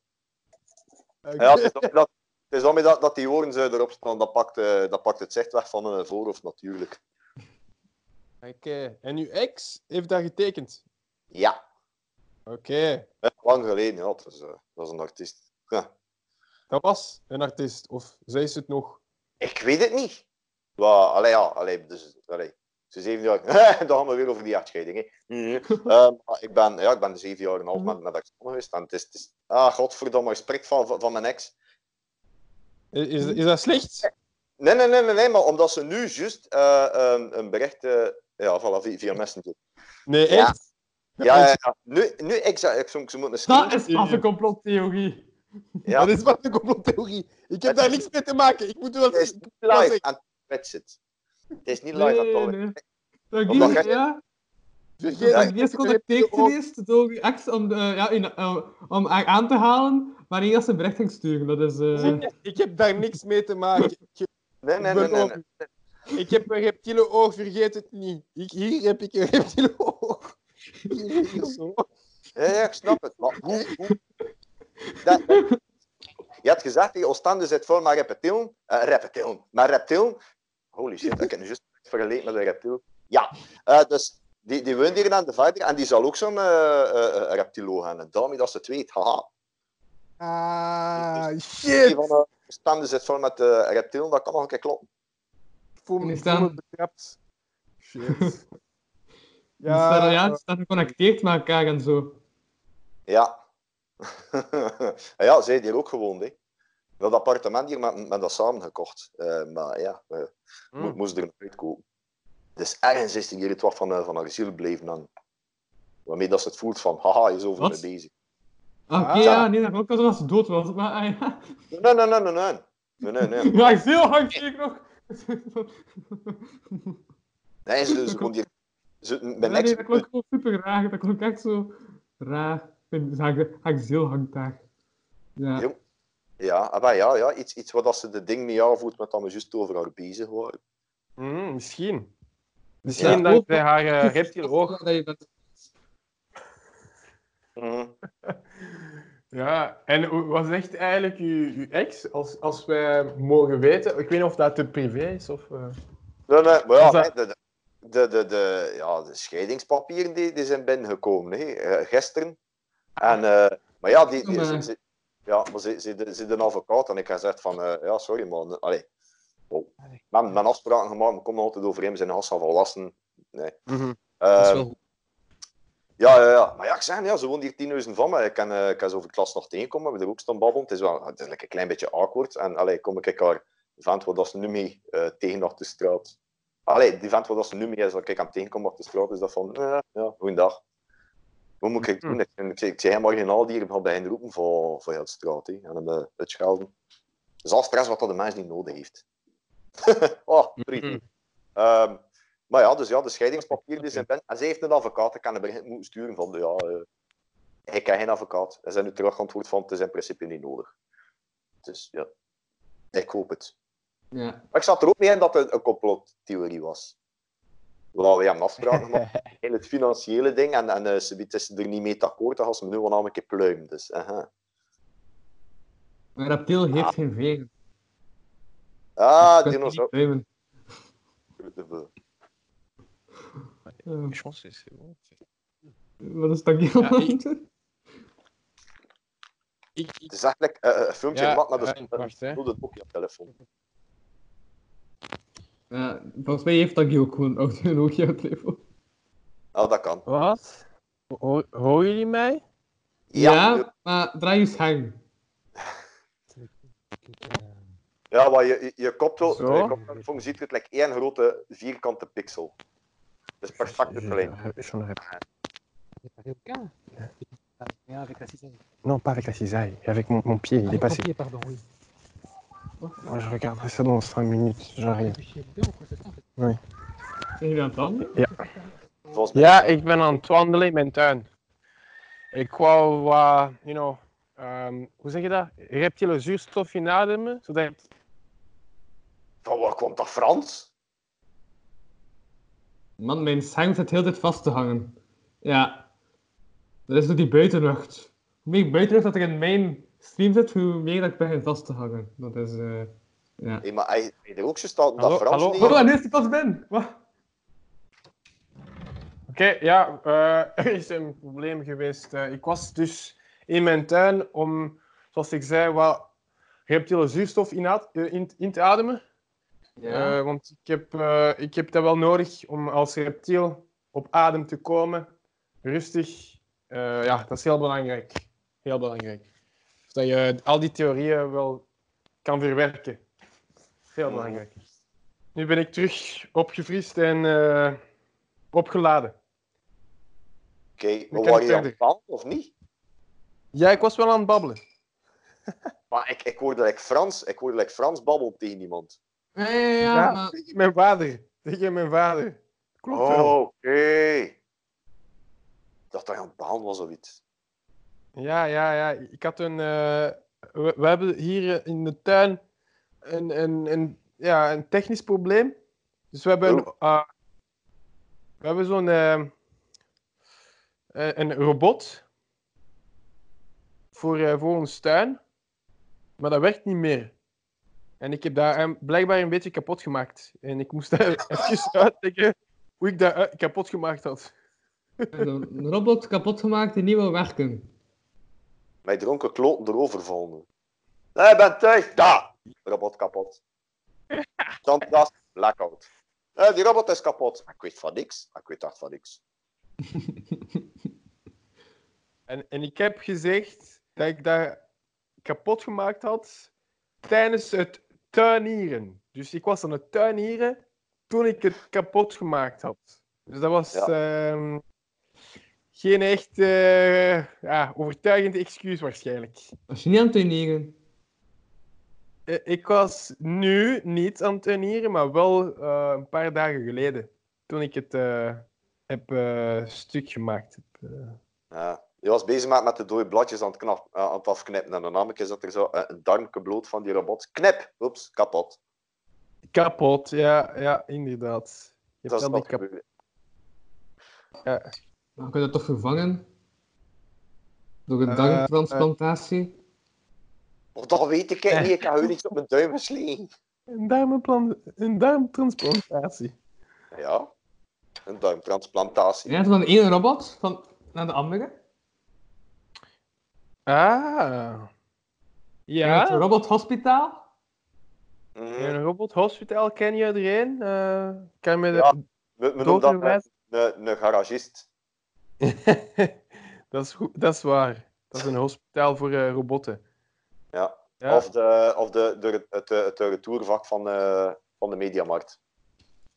Ja, het is daarmee dat, het is daarmee dat, dat die oren zo erop staan, dat pakt, eh, dat pakt het zicht weg van een voorhoofd natuurlijk. Oké, en uw ex heeft dat getekend? Ja, Oké, lang geleden, ja. Dat eh, is een artiest. Ja. dat was een artiest. Of zij is het nog? Ik weet het niet. Well, allee, ja, allee, dus, allee. Ze zeven jaar. *laughs* Dan gaan we weer over die echtscheiding. Hè. Ehm, ik, ben, ja, ik ben zeven jaar en een half met, met ex geweest. En het is, het is, ah, godverdomme, ik spreek van, van, van mijn ex. Is, is, dat slecht? Nee, nee, nee, nee, nee, maar omdat ze nu juist eh, een, een bericht, eh, ja, voilà, via, via Messenger. Nee, echt? Ja, ja, ja. Nu, nu ik zou, ik zou, ze moeten een Dat is af een complottheorie. Ja, Dat is wat een complottheorie. Ik heb daar niks mee te maken. Ik moet wel het is live en het zit. Het is niet live aan Nee, het nee. Dat Omdat ja. Ik Ja, ben eerst gecontacteerd geweest door uw ex om, de, ja, in, eh, om haar aan te halen, wanneer ze een bericht ging sturen. Dat is... eh, Ik heb daar niks mee te maken. Ik, Nee, nee, nee, nee. nee. ik heb een reptiele oog, vergeet het niet. Ik, hier heb ik een reptiele oog. Hier, hier zo. Ja, ja, ik snap het. Maar hoe... hoe... Dat, dat- Je had gezegd, die Oostende zit vol met reptielen. Uh, reptielen. Maar reptielen... Holy shit, ik heb nu juist vergeleken met een reptiel. Ja, eh, dus die, die woont hier aan de verder en die zal ook zo'n uh, uh, reptilo gaan. En daarmee dat ze het weet. Haha. Ah, Die shit. van de Oostende zit vol met uh, reptielen, dat kan nog een keer kloppen. Ik voel me, Die voel me betrapt. Shit. die *laughs* staan, ja, Ja, die staan geconnecteerd met elkaar en zo. Ja. *laughs* ja, zij die ook gewoond, hè. Dat appartement hier met, met dat samen gekocht. Uh, maar ja, we Mm. moesten er nog uitkomen. Dus ergens is hier het wat van, uh, van haar ziel blijven hangen. Waarmee dat ze het voelt van, haha, je is over me bezig. Ah, Oké, Ah. ja, nee, dat ook als ze dood was. Maar, ah, ja. Nee, nee, nee, nee, nee. Nee, nee, nee. *laughs* ja, ik zie heel hard zie ik nog. *laughs* Nee, ze, ze komt hier... Ze, Ja, mijn nee, ex... dat klonk gewoon super raar. Dat klonk echt zo raar. Ik vind haar, haar ziel hangt daar. Ja. Ja. Ja, maar ja, ja iets, iets wat als ze de ding niet aanvoelt met dat we juist over haar bezig waren. Mm, misschien. Misschien Ja. dankzij haar uh, reptiele oog. Dat je bent- Mhm. *laughs* Ja, en wat zegt eigenlijk uw, uw ex, als, als wij mogen weten? Ik weet niet of dat te privé is of... eh, Nee, nee, maar ja, dat- de, de, de, de, ja, de scheidingspapieren die, die zijn binnengekomen, hè, eh, gisteren. En, eh, maar ja, die, die, ze- ja, maar ze, ze, ze, de advocaat en ik heb gezegd van, eh, ja, sorry man, allee. Oh. Mijn, mijn afspraken gemaakt, we komen altijd overeen, we zijn als van volwassen. Nee. Dat is Eh, wel goed. ja, ja, ja. Maar ja, ik zeg, ja, ze woont hier 10.000 van me. Ik kan, eh, ik kan zo over klas nog tegenkomen, we hebben er ook staan babbelen. Het is wel het is like een klein beetje awkward. En allee, kom ik haar vent waar dat ze nu mee eh, tegen op de straat. Allee, die vent waar dat ze nu mee is, dat ik aan het tegenkomen op de straat, is dat van, ja, goeiedag. Wat moet ik doen? Ik, ik, ik zei marginaal die bij hen roepen voor, voor heel straat. Hè, en hem uh, uitschelden. Al stress wat dat de mens niet nodig heeft. *laughs* oh, pretty. Mhm. Ehm, maar ja, dus ja, de scheidingspapier die zijn pen. En zij heeft een advocaat, ik kan hem moeten sturen van, ja, eh ik ken geen advocaat. En zijn nu terugantwoord van, het is in principe niet nodig. Dus ja, ik hoop het. Ja. Maar ik zat er ook mee in dat het een complottheorie was. Wel, we hebben afspraken gemaakt in het financiële ding en, en uh, ze is er niet mee akkoord, dan gaan ze me nu wel namelijk een keer pluimen. Dus, aha. Maar reptiel heeft geen. Ah, Je kunt dinosaur. niet pluimen. Eh, Chance, c'est bon. Wat is dat ik, Het is eigenlijk eh, een filmpje Ja, gemaakt met eh, een wacht, hè. rode Nokia-telefoon. Ja, volgens mij heeft dat ook gewoon een audio-telefoon. Ah, dat kan. wat? Ho horen jullie mij? Ja, maar draai je scherm. Ja, maar je, je, je koptelefoon ziet het like één grote vierkante pixel. Dus perfect aucun. Rien avec la cisaille. Non, pas avec la cisaille, avec mon, mon pied, il est passé. ton pied, pardon, oui. Moi, je regarderai ça dans 5 minutes, j'arrive. Fait. Zijn jullie aan het? Volgens mij. Ja, ik ben aan het wandelen in mijn tuin. Ik wou wat, you know, ehm, hoe zeg je dat? Reptiele zuurstof inademen, zodat het... Van waar komt dat Frans? Man, mijn scherm zit heel tijd vast te hangen. Ja. Dat is door die buitenlucht. Hoe meer buitenlucht dat er in mijn stream zit, hoe meer dat ik begin vast te hangen. Dat is, eh ja. Hey, maar hij hij ook zo staat Hallo, dat Frans hallo, niet... En nu is die pas binnen! Wat? Oké, ja, eh, *laughs* er is een probleem geweest. Eh, ik was dus in mijn tuin om, zoals ik zei, wat reptiele zuurstof eh, in, in te ademen. Ja. Want ik heb, eh, ik heb dat wel nodig om als reptiel op adem te komen. Rustig. Eh, ja, dat is heel belangrijk. Heel belangrijk. Dat je al die theorieën wel kan verwerken. Heel belangrijk. Nu ben ik terug opgefrist en eh, opgeladen. Oké, maar kan waren je aan het babbelen of niet? Ja, ik was wel aan het babbelen. *laughs* Maar ik, ik hoorde like Frans, ik hoorde like Frans babbelen tegen iemand. Ja, ja, ja, Ja, maar... tegen mijn vader. Tegen mijn vader. Klopt wel. Oh, oké. Ik dacht dat je aan het babbelen was of iets. Ja, ja, ja. Ik had een. eh, we, we hebben hier eh, in de tuin een, een, een, ja, een technisch probleem. Dus we hebben, een, ah, we hebben zo'n. eh, eh, een robot voor, eh, voor ons tuin. Maar dat werkt niet meer. En ik heb dat hem blijkbaar een beetje kapot gemaakt. En ik moest *laughs* daar even uitleggen hoe ik dat kapot gemaakt had. Een een robot kapot gemaakt die niet wil werken. Mij dronken kloten erover vallen. Nee, ik ben thuis. Ja, robot kapot. Zandkast, blackout. Eh, die robot is kapot. Ik weet van niks. Ik weet echt van niks. *laughs* En, en ik heb gezegd dat ik dat kapot gemaakt had tijdens het tuinieren. Dus ik was aan het tuinieren toen ik het kapot gemaakt had. Dus dat was ehm, geen echt eh, ja, overtuigend excuus waarschijnlijk. Als je niet aan het tuinieren. Eh, Ik was nu niet aan het tuinieren, maar wel eh, een paar dagen geleden. Toen ik het eh, heb stuk gemaakt. heb, eh. Ja. Je was bezig met, met de dode bladjes aan het, knap, aan het afknippen. En dan namelijk is dat er zo een darmke bloot van die robot. Knip! Oeps, kapot. Kapot, ja, ja, inderdaad. Je Dat hebt is wat kap- ja. Dan kun je dat toch vervangen? Door een Eh, darmtransplantatie? Dat weet ik niet. Ik heb iets op mijn duim geslegen. Een, darmenplan, een darmtransplantatie. Ja. Een darmtransplantatie. Ja, van de ene robot van, naar de andere. Ah. Het Ja, robothospitaal. Mhm. een robothospitaal ken je iedereen. Eh kan je me de- Ja. We, we noemen dat een, een garagist. *laughs* dat, is goed, dat is waar. Dat is een hospitaal voor eh, robotten. Ja. Ja. Of, de, of de, de, het, het, retourvak van, eh, van de Mediamarkt.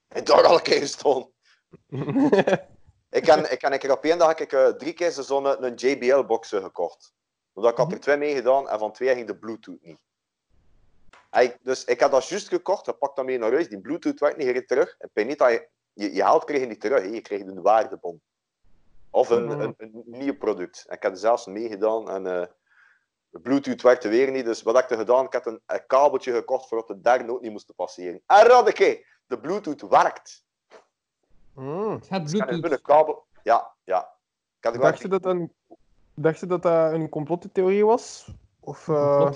En daar al een keer gestaan. *laughs* Ik ken, ik een keer op één dag heb ik eh, drie keer zo zo'n een JBL-box gekocht. Omdat ik had er twee mee gedaan en van twee ging de Bluetooth niet. Ik- dus ik had dat juist gekocht, je pakt dat mee naar huis, die Bluetooth werkt niet, terug. En niet dat je, je, je geld kreeg je niet terug, hè. je kreeg een waardebon. Of een, Mhm. een, een nieuw product. En ik heb er zelfs meegedaan en eh, de Bluetooth werkte weer niet. Dus wat heb ik er gedaan? Ik heb een, een kabeltje gekocht voordat de derde ook niet moest passeren. En radeke, de Bluetooth werkt. Het gaat Dus ik heb Bluetooth. een kabel. Ja, ja. Ik had Dacht je dat een, dacht je dat dat een complottheorie was? Of, eh,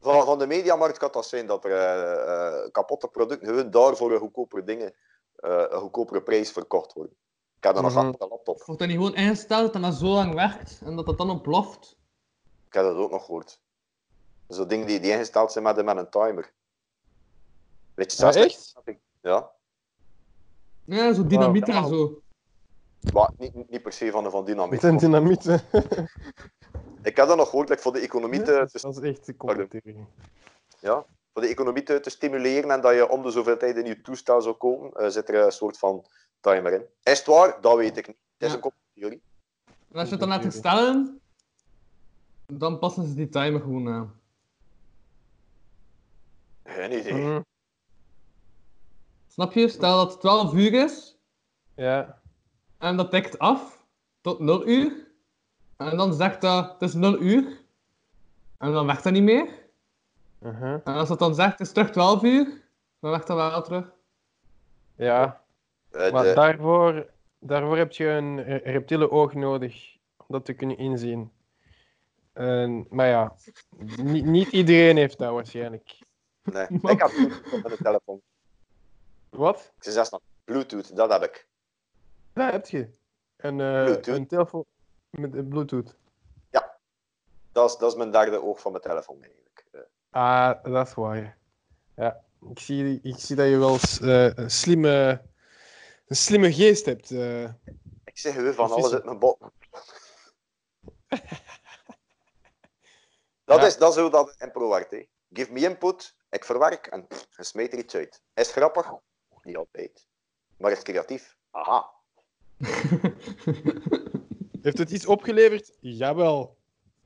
Van, van de mediamarkt kan dat zijn dat er eh, eh, kapotte producten gewoon daarvoor een goedkopere dingen, eh, een goedkopere prijs verkocht worden. Heb dat nog Mhm. gehad met de laptop. Wordt dat niet gewoon ingesteld dat dat maar zo lang werkt en dat dat dan ontploft? Ik heb dat ook nog gehoord. Zo dingen die, die ingesteld zijn met, een- met een timer. Weet je, Ah, zelfs- echt? Ja, Ja, zo dynamiet en zo. maar niet, niet per se van, van dynamiet. Met een dynamiet. hè? *laughs* Ik heb dat nog gehoord like, voor de economie te, te, Dat is echt een ja, voor de economie te, te stimuleren en dat je om de zoveel tijd een nieuw toestel zou kopen, eh, zit er een soort van timer in. Is het waar? Dat weet ik niet. Het is Ja. een complottheorie. En als je het dan laat herstellen, dan passen ze die timer gewoon aan. Geen idee. Mhm. Snap je? Stel dat het 12 uur is Ja. en dat tikt af tot 0 uur. En dan zegt dat het is 0 uur. En dan werkt dat niet meer. Mhm. En als het dan zegt het is terug 12 uur, dan werkt dat wel terug. Ja. Eh, Maar de- daarvoor, daarvoor heb je een re- reptiele oog nodig om dat te kunnen inzien. En, maar ja, niet, niet iedereen heeft dat waarschijnlijk. nee. *laughs* Ik heb Bluetooth de telefoon. Wat? Ik zei zelfs Bluetooth, dat heb ik. Dat heb je. Een, eh, Bluetooth. een telefoon met een Bluetooth. Dat is, dat is mijn derde oog van mijn telefoon eigenlijk. Eh, Ah, dat is waar. Ja, ik zie, ik zie dat je wel een, slimme, een slimme geest hebt. eh. ik zeg gewoon van alles uit mijn bot. *laughs* dat, Ja. is, dat is hoe dat in pro werkt. hè. Give me input, ik verwerk en pff, je smijt er iets uit. Is grappig? Niet altijd. Maar is creatief? Aha. *laughs* Heeft het iets opgeleverd? Jawel.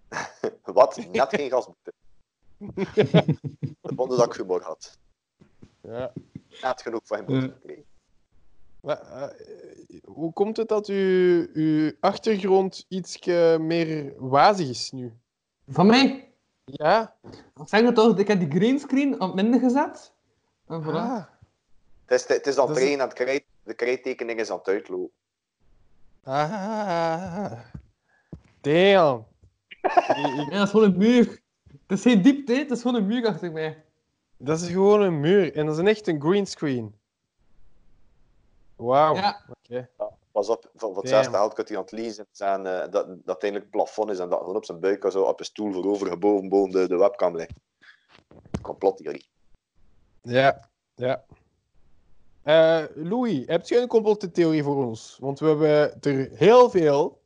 *laughs* Wat? Net geen gasboete. De ik humor had. Ja. Net genoeg van hem gekregen. Maar, eh, hoe komt het dat uw, uw achtergrond iets meer wazig is nu? Van mij? Ja? Zeg het toch, ik heb die greenscreen op minder gezet. En voilà. Ah. Het is, het is aan het Dat trainen en het krijt, de krijttekening is aan het uitlopen. Ah. Damn. Ik- *laughs* ik- Ja, dat is gewoon een muur. Het is geen diepte, het is gewoon een muur achter mij. dat is gewoon een muur en dat is een echt een greenscreen. Wauw. Ja. Pas op, voor, voor het zesde geld kunt hij aan het lezen zijn eh, dat, dat uiteindelijk het plafond is en dat gewoon op zijn buik of zo op een stoel voorover gebogen boven de, de webcam ligt. Complottheorie. Ja, ja. Eh, Louis, heb je een complottheorie voor ons? Want we hebben er heel veel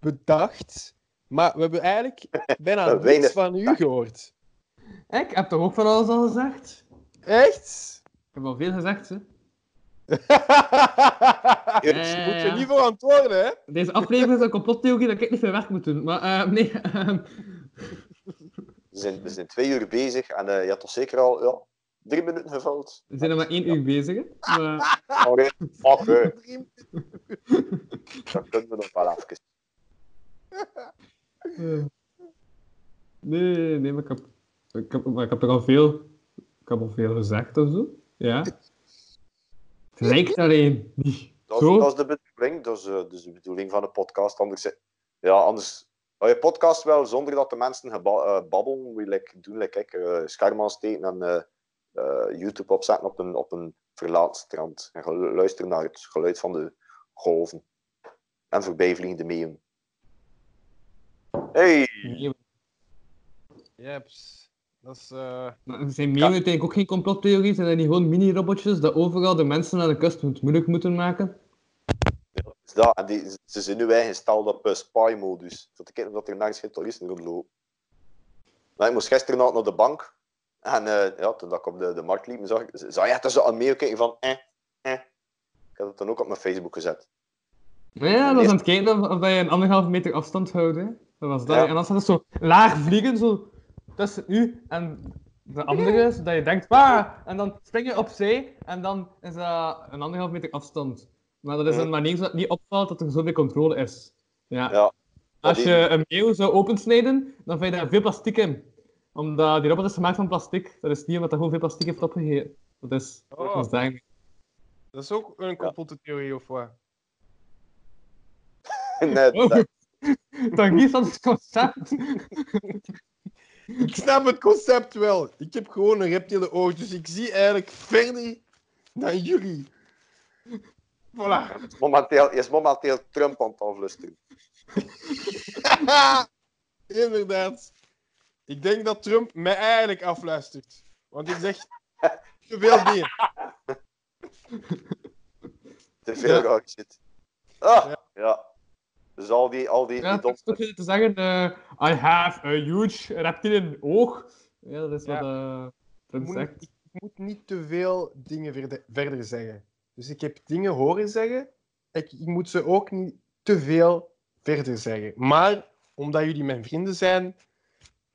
bedacht, maar we hebben eigenlijk *laughs* bijna niks Weinig van u gehoord. Ik heb toch ook van alles al gezegd? Echt? Ik heb al veel gezegd, hè. *laughs* Dus je moet je niet voor antwoorden, hè? Deze aflevering is een complottheorie dat ik niet veel werk moet doen. Maar eh, nee, ehm, We zijn, we zijn twee uur bezig en eh, je hebt toch zeker al ja, drie minuten gevuld. we zijn er maar één uur bezig. Hè. Maar, *laughs* Oké, oké. *laughs* Dat kunnen we nog wel even. eh, nee, nee, maar ik heb, ik, heb, maar ik heb er al veel, ik heb al veel gezegd of zo. Ja. Het lijkt alleen niet. Dat, Zo? is, dat is de bedoeling. Dat is, eh, dat is de bedoeling van de podcast. Anders, ja, anders hou je podcast wel zonder dat de mensen geba- eh, babbelen. Moet je like, doen like ik. eh, scherm aansteken en eh, eh, YouTube opzetten op een, op een verlaat het strand en gelu- luister naar het geluid van de golven en voorbijvliegende meeuwen. Hey! Jeps. Dat is... eh, Maar er zijn ik ook geen complottheorie? Zijn dat niet gewoon mini-robotjes dat overal de mensen aan de kust het moeilijk moeten maken? Dat, en die, ze zijn nu ingesteld op uh, spy-modus. Voor te kijken of er nergens geen toeristen rondlopen. Maar ik moest gisteren nog naar de bank. En eh, ja, toen dat ik op de, de markt liep, zag ik... Zag je echt zo aan kijken van... Eh, eh. Ik had het dan ook op mijn Facebook gezet. Ja, dat was aan het kijken of, of dat je een anderhalve meter afstand houdt. Hè. Dat was dat. Ja. En dan staat het zo laag vliegen, zo tussen u en de andere, zodat je denkt, waar? En dan spring je opzij en dan is dat een anderhalve meter afstand. Maar dat is een manier zodat het niet opvalt dat er zoveel controle is. Ja. Ja. Als je een meeuw zou opensnijden, dan vind je daar veel plastic in. Omdat die robot is gemaakt van plastic. Dat is niet omdat hij gewoon veel plastic heeft opgegeten. Dat is, Oh. dat is daarmee. dat is ook een complottheorie of wat? *laughs* Nee, Oh. dat- Dan is dat het concept. Ik snap het concept wel. Ik heb gewoon een reptiele oog, dus ik zie eigenlijk verder dan jullie. Voilà. is momenteel, is momenteel Trump aan het afluisteren. *laughs* Inderdaad. Ik denk dat Trump mij eigenlijk afluistert. Want ik zeg te veel dingen. *laughs* Te veel Ja. shit. Ah, Ja. ja. Dus al die, al die, Ja, die te zeggen, eh, I have a huge reptilian oog. Ja, dat is Ja. wat eh Ik Trump moet, zegt. niet, ik moet niet te veel dingen verder, verder zeggen. Dus ik heb dingen horen zeggen. Ik, ik moet ze ook niet te veel verder zeggen. Maar omdat jullie mijn vrienden zijn,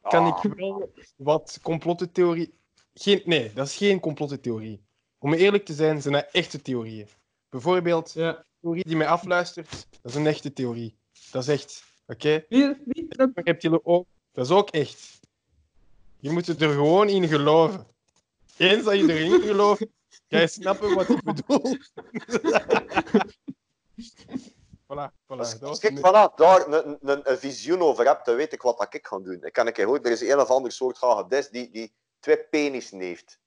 kan Ah. ik wel wat complottheorie. Geen, nee, dat is geen complottheorie. Om eerlijk te zijn, zijn dat echte theorieën. Bijvoorbeeld, Ja. De theorie die mij afluistert, dat is een echte theorie. Dat is echt. Oké? Wie, wie? Trump? Dan heb je ook. Dat is ook echt. Je moet er gewoon in geloven. Eens dat je erin *laughs* gelooft, ga je snappen wat ik bedoel. *laughs* voilà, voilà. Als, Dat als ik vanaf daar een, een, een visioen over heb, dan weet ik wat dat ik ga doen. Ik kan een keer horen, er is een of ander soort hagedis die, die twee penissen heeft.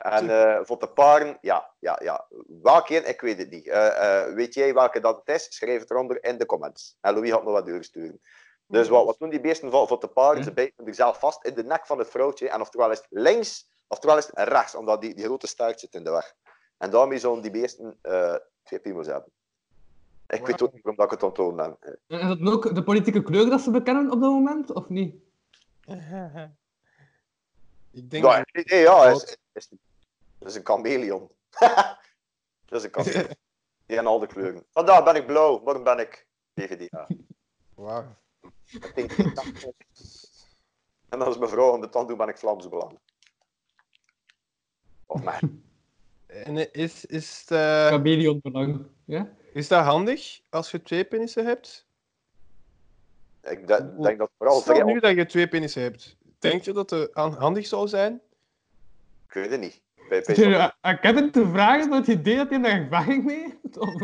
En eh, voor de paren, ja, ja, ja. Welke een, ik weet het niet. Eh, eh, weet jij welke dat het is? Schrijf het eronder in de comments. En Louis had nog wat doorsturen. Dus wat, wat doen die beesten voor, voor de paren? Ze bijten zichzelf vast in de nek van het vrouwtje. En oftewel is het links, oftewel is het rechts, omdat die, die grote staart zit in de weg. En daarmee zullen die beesten eh, twee piemels hebben. Ik weet ook niet waarom dat ik het onthouden heb. Is dat ook de politieke kleur dat ze bekennen op dat moment, of niet? *laughs* Ik denk Ja, dat- nee, ja, is, is, dat is een chameleon. *laughs* dat is een chameleon. Die hebben al de kleuren. Vandaar ben ik blauw, morgen ben ik PvdA. Wauw. Ik denk, En als mijn vrouw aan de tand doet, ben ik Vlaams Belang. Of mij. En eh, is, is, het, eh, Chameleon belang. Ja? is dat handig als je twee penissen hebt? Ik de- denk dat vooral Stel nu dat je twee penissen hebt. Denk je dat het handig zou zijn? Ik weet het niet. Bij, je aan Kevin te vragen met het idee dat hij daar ervaring mee heeft? Of... *laughs*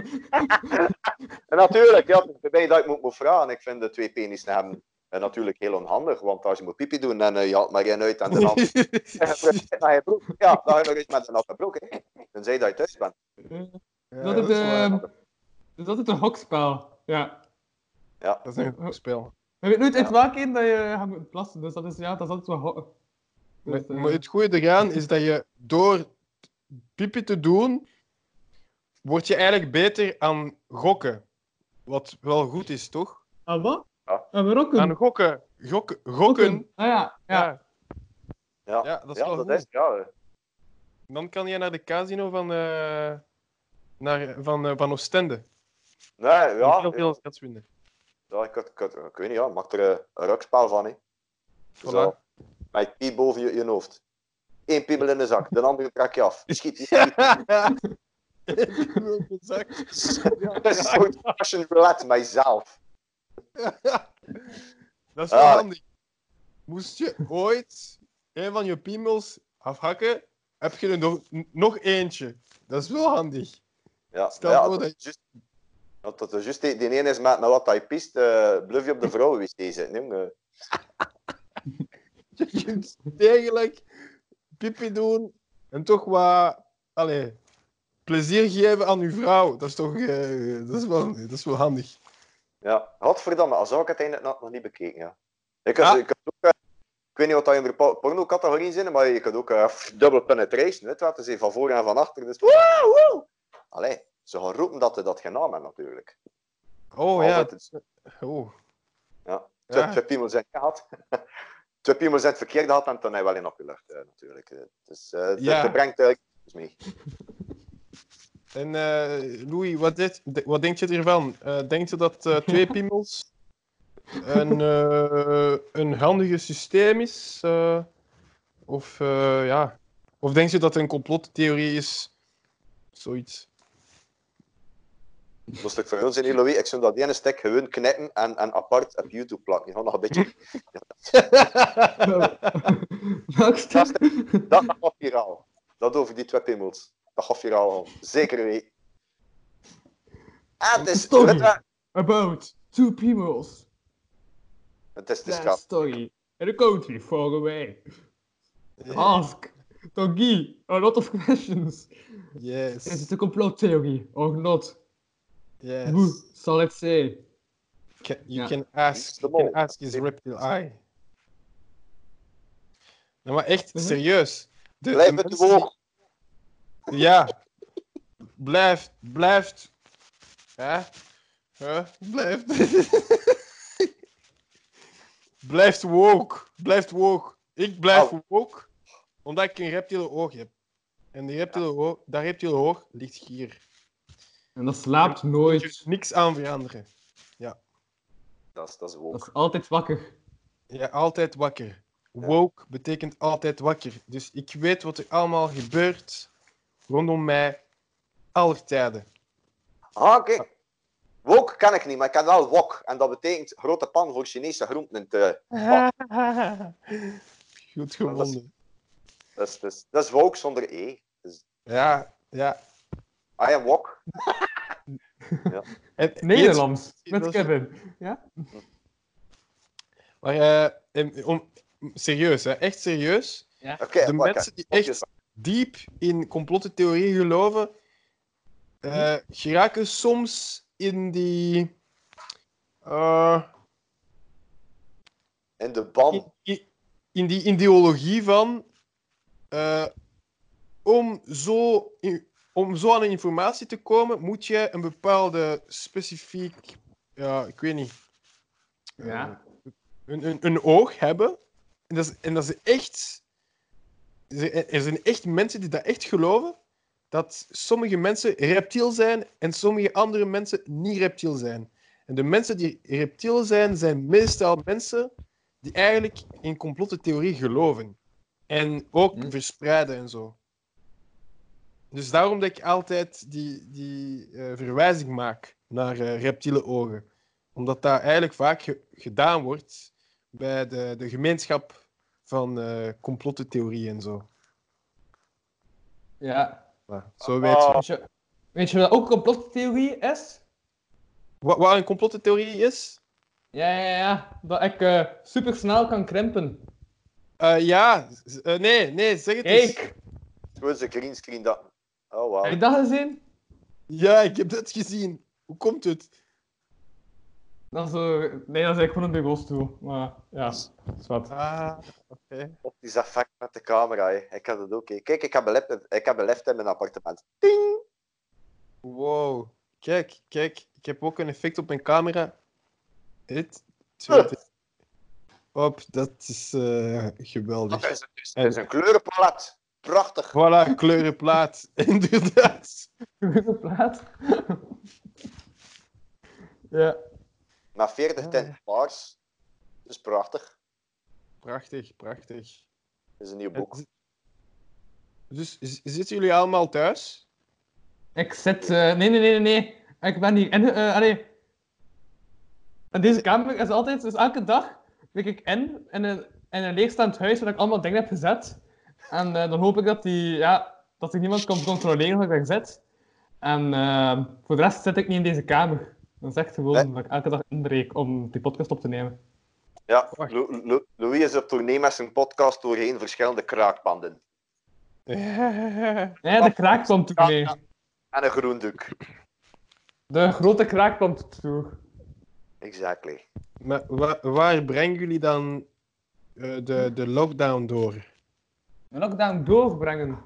En natuurlijk, ja, bij mij dat ik moet, moet vragen. Ik vind de twee penissen hebben eh, natuurlijk heel onhandig. Want als je moet pipi doen en eh, je haalt maar één uit en de ander naar *laughs* *laughs* je broek. Ja, dan ga je nog eens met een natte broek. hè. Tenzij dat je thuis bent. Ja, dat, dat is, ehm, dat is een hokspel. Ja. Ja. Dat is een goed spel. Je weet nooit uit Ja. welke dat je gaat moeten plassen, dus dat is, ja, dat is altijd wel Maar, Dus, maar het goede eraan is dat je door pipi te doen, word je eigenlijk beter aan gokken. Wat wel goed is, toch? Ah, wat? Ja. Ah, we rokken. Aan gokken. Gokken. gokken. Ah ja, ja. Ja. Ja, dat is ja, wel dat goed. is, ja. Dan kan je naar de casino van, eh, naar, van, eh, van Oostende. Nee, Ja, heel veel geld winnen. ja ik, ik, ik, ik weet niet, ja, maak er eh, een rukspel van. Hè. Voilà. Zo, met je piep boven je, je hoofd. Eén piemel in de zak, de andere trek je af. Schiet, schiet. Zak. *laughs* Dat is zo'n fashion roulette, mijzelf. Dat is wel Ah. handig. Moest je ooit een van je piemels afhakken, heb je er nog, nog eentje. Dat is wel handig. Ja, Stel ja, voor dat, dat- is juist, dat, dat is juist die, die ene is met, met wat hij pist, eh bluff je op de vrouwen zitten. *laughs* Je kunt degelijk pipi doen en toch wat... Allee, plezier geven aan uw vrouw. Dat is toch eh, dat is wel, dat is wel handig. Ja, godverdamme, als zou ik het eindelijk nog, niet bekeken, ja. Ik, Ja. ik, ook, eh, ik weet niet wat dat in de po- porno-categorie zit, maar je kunt ook eh, double penetration, weet wat? Dus van voor en van achter, dus woe, woe. Allee, ze gaan roepen dat ze dat geen naam hebben, natuurlijk. Oh ja. Het- Oh. Ja, twee, Ja. zijn gehad. *laughs* twee piemels zijn het verkeerde gehad en toen hij wel in opgelucht, eh, natuurlijk. Eh, Dus eh Ja. het brengt eigenlijk mee. *laughs* En eh, Louis, wat, dit, wat denk je ervan? Eh denk je dat eh, twee *laughs* piemels een, eh, een handige systeem is? eh, of, eh, ja. of denk je dat het een complottheorie is? Zoiets. Toch voor ons in Louis, ik zou dat ene stek gewoon knippen en, en apart op YouTube plakken. Gewoon nog een beetje. *laughs* Welk stuk? Dat gaat viraal. Dat over die twee piemels. Dat gaat viraal. Zeker weten. En het is, je? About two peoples. het is, That grap. story. In a country far away. Ask Togi a lot of questions. Yes. Is it a complot theory or not? Yes. Who shall it say? Can, you Ja. can ask, you can ask his reptile eye. Nee, maar echt, serieus. De, Blijf de het woog. Ja. Blijft, blijft. Ja. Ja, blijft. *laughs* blijft woke. Blijft woke. Ik blijf Oh. woke, omdat ik een reptiele oog heb. En die reptiele oog, dat reptiele oog ligt hier. En dat slaapt Er is nooit. niks aan veranderen. Dat is, dat is Dat woke. is altijd wakker. Ja, altijd wakker. Woke betekent altijd wakker. Dus ik weet wat er allemaal gebeurt rondom mij, aller tijden. Ah, oké. Wok kan ik niet, maar ik kan wel wok. En dat betekent grote pan voor Chinese groenten. Te... *laughs* Goed gevonden. Dat, is, dat, is, dat is wok zonder E. Dus, Ja, ja. I am wok. *laughs* En Nederlands. Met Kevin. Ja? Maar eh, om, serieus, hè? echt serieus. Oké, De wakker. mensen die echt diep in complottheorieën geloven, eh, geraken soms in die. eh, In de ban. in, in- in die ideologie van. eh, om, zo, in- om zo aan de informatie te komen, moet je een bepaalde specifiek. Ja, ik weet niet. Ja. Een, een, een oog hebben. En dat is, en dat is echt. Er zijn echt mensen die dat echt geloven. Dat sommige mensen reptiel zijn en sommige andere mensen niet reptiel zijn. En de mensen die reptiel zijn, zijn meestal mensen die eigenlijk in complottheorie geloven. En ook Hm. verspreiden en zo. Dus daarom dat ik altijd die, die eh, verwijzing maak naar eh, reptiele ogen. Omdat dat eigenlijk vaak ge- gedaan wordt bij de, de gemeenschap van eh complottheorie en zo. Ja. Maar zo weet je. Oh. Weet je, weet je wat ook een complottheorie is? Wat, wat een complottheorie is? Ja, ja, ja. Dat ik eh super snel kan krimpen. Eh, ja, nee, nee, zeg het eens. Kijk, Gewoon zijn greenscreen dat. Oh, wauw. heb je dat gezien? Ja, ik heb dat gezien. Hoe komt het? Dat is, eh, nee, dat is eigenlijk gewoon een bureaustoel. Maar ja, dat is wat. Ah, oké. Op die effect met de camera. Hè. Ik had het ook. hè. Kijk, ik heb een lift, ik heb een lift in mijn appartement. Ding! Wow. Kijk, kijk. Ik heb ook een effect op mijn camera. Drie. Op, dat is eh, geweldig. Dat is, het is, het is een kleurenpalet. Prachtig. Voilà, kleurenplaat. *laughs* Inderdaad. Goede plaat. ja. Met 40 Ja. tinten paars. Dat is prachtig. Prachtig, prachtig. Dat is een nieuw boek. Het- Dus zitten jullie allemaal thuis? Ik zit... eh, nee, nee, nee, nee, nee. Ik ben hier... En, eh allee. En deze kamer is altijd... Dus elke dag klik ik in, in een, in een leegstaand huis waar ik allemaal dingen heb gezet. En eh, dan hoop ik dat die... Ja, dat er niemand kan controleren wat ik daar zit. En eh, voor de rest zit ik niet in deze kamer. Dat is echt gewoon Nee. dat ik elke dag inbreek om die podcast op te nemen. Ja, Louis is op tournee met zijn podcast doorheen verschillende kraakpanden. *laughs* Ja, de kraak komt toen mee. En een groen doek. De grote kraakpand toe. Exactly. Maar wa- waar brengen jullie dan eh, de, de lockdown door? De lockdown doorbrengen.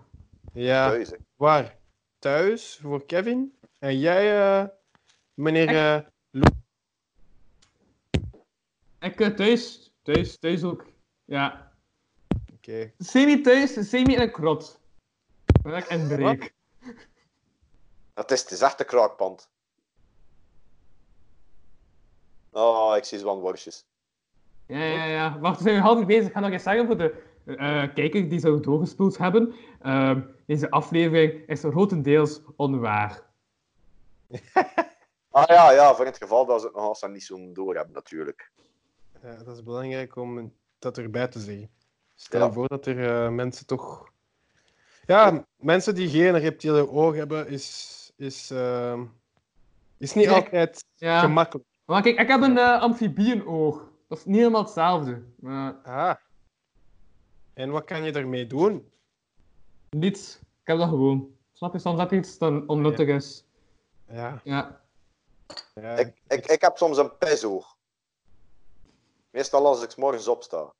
Ja, waar? Thuis voor Kevin? En jij, eh, meneer... eh, Ik eh, thuis, thuis, thuis ook. Ja. Oké. Semi thuis, semi in een krot. Dat ik inbreek. Het is, het is echt een kraakpand. Oh, ik zie zwanworstjes. Ja, ja, ja. Wacht, we zijn half bezig. Ik ga nog eens zeggen voor de eh kijker die zou doorgespoeld hebben. Ehm, deze aflevering is grotendeels onwaar. *laughs* Ah ja, ja, voor in het geval dat ze het nog als ze niet zo door hebben, natuurlijk. Ja, dat is belangrijk om dat erbij te zeggen. Stel Ja. je voor dat er eh, mensen toch... Ja, mensen die geen reptiele oog hebben, is, is, ehm, is niet Kijk, altijd Ja. gemakkelijk. Maar kijk, ik heb een uh, amfibienoog. Dat is niet helemaal hetzelfde. Maar Ah. En wat kan je daarmee doen? niets. Ik heb dat gewoon. Snap je? Soms dat iets dan onnuttig is. Ja, Ja. ja. Ik, ik, ik heb soms een pisoog. Meestal als ik 's morgens opsta.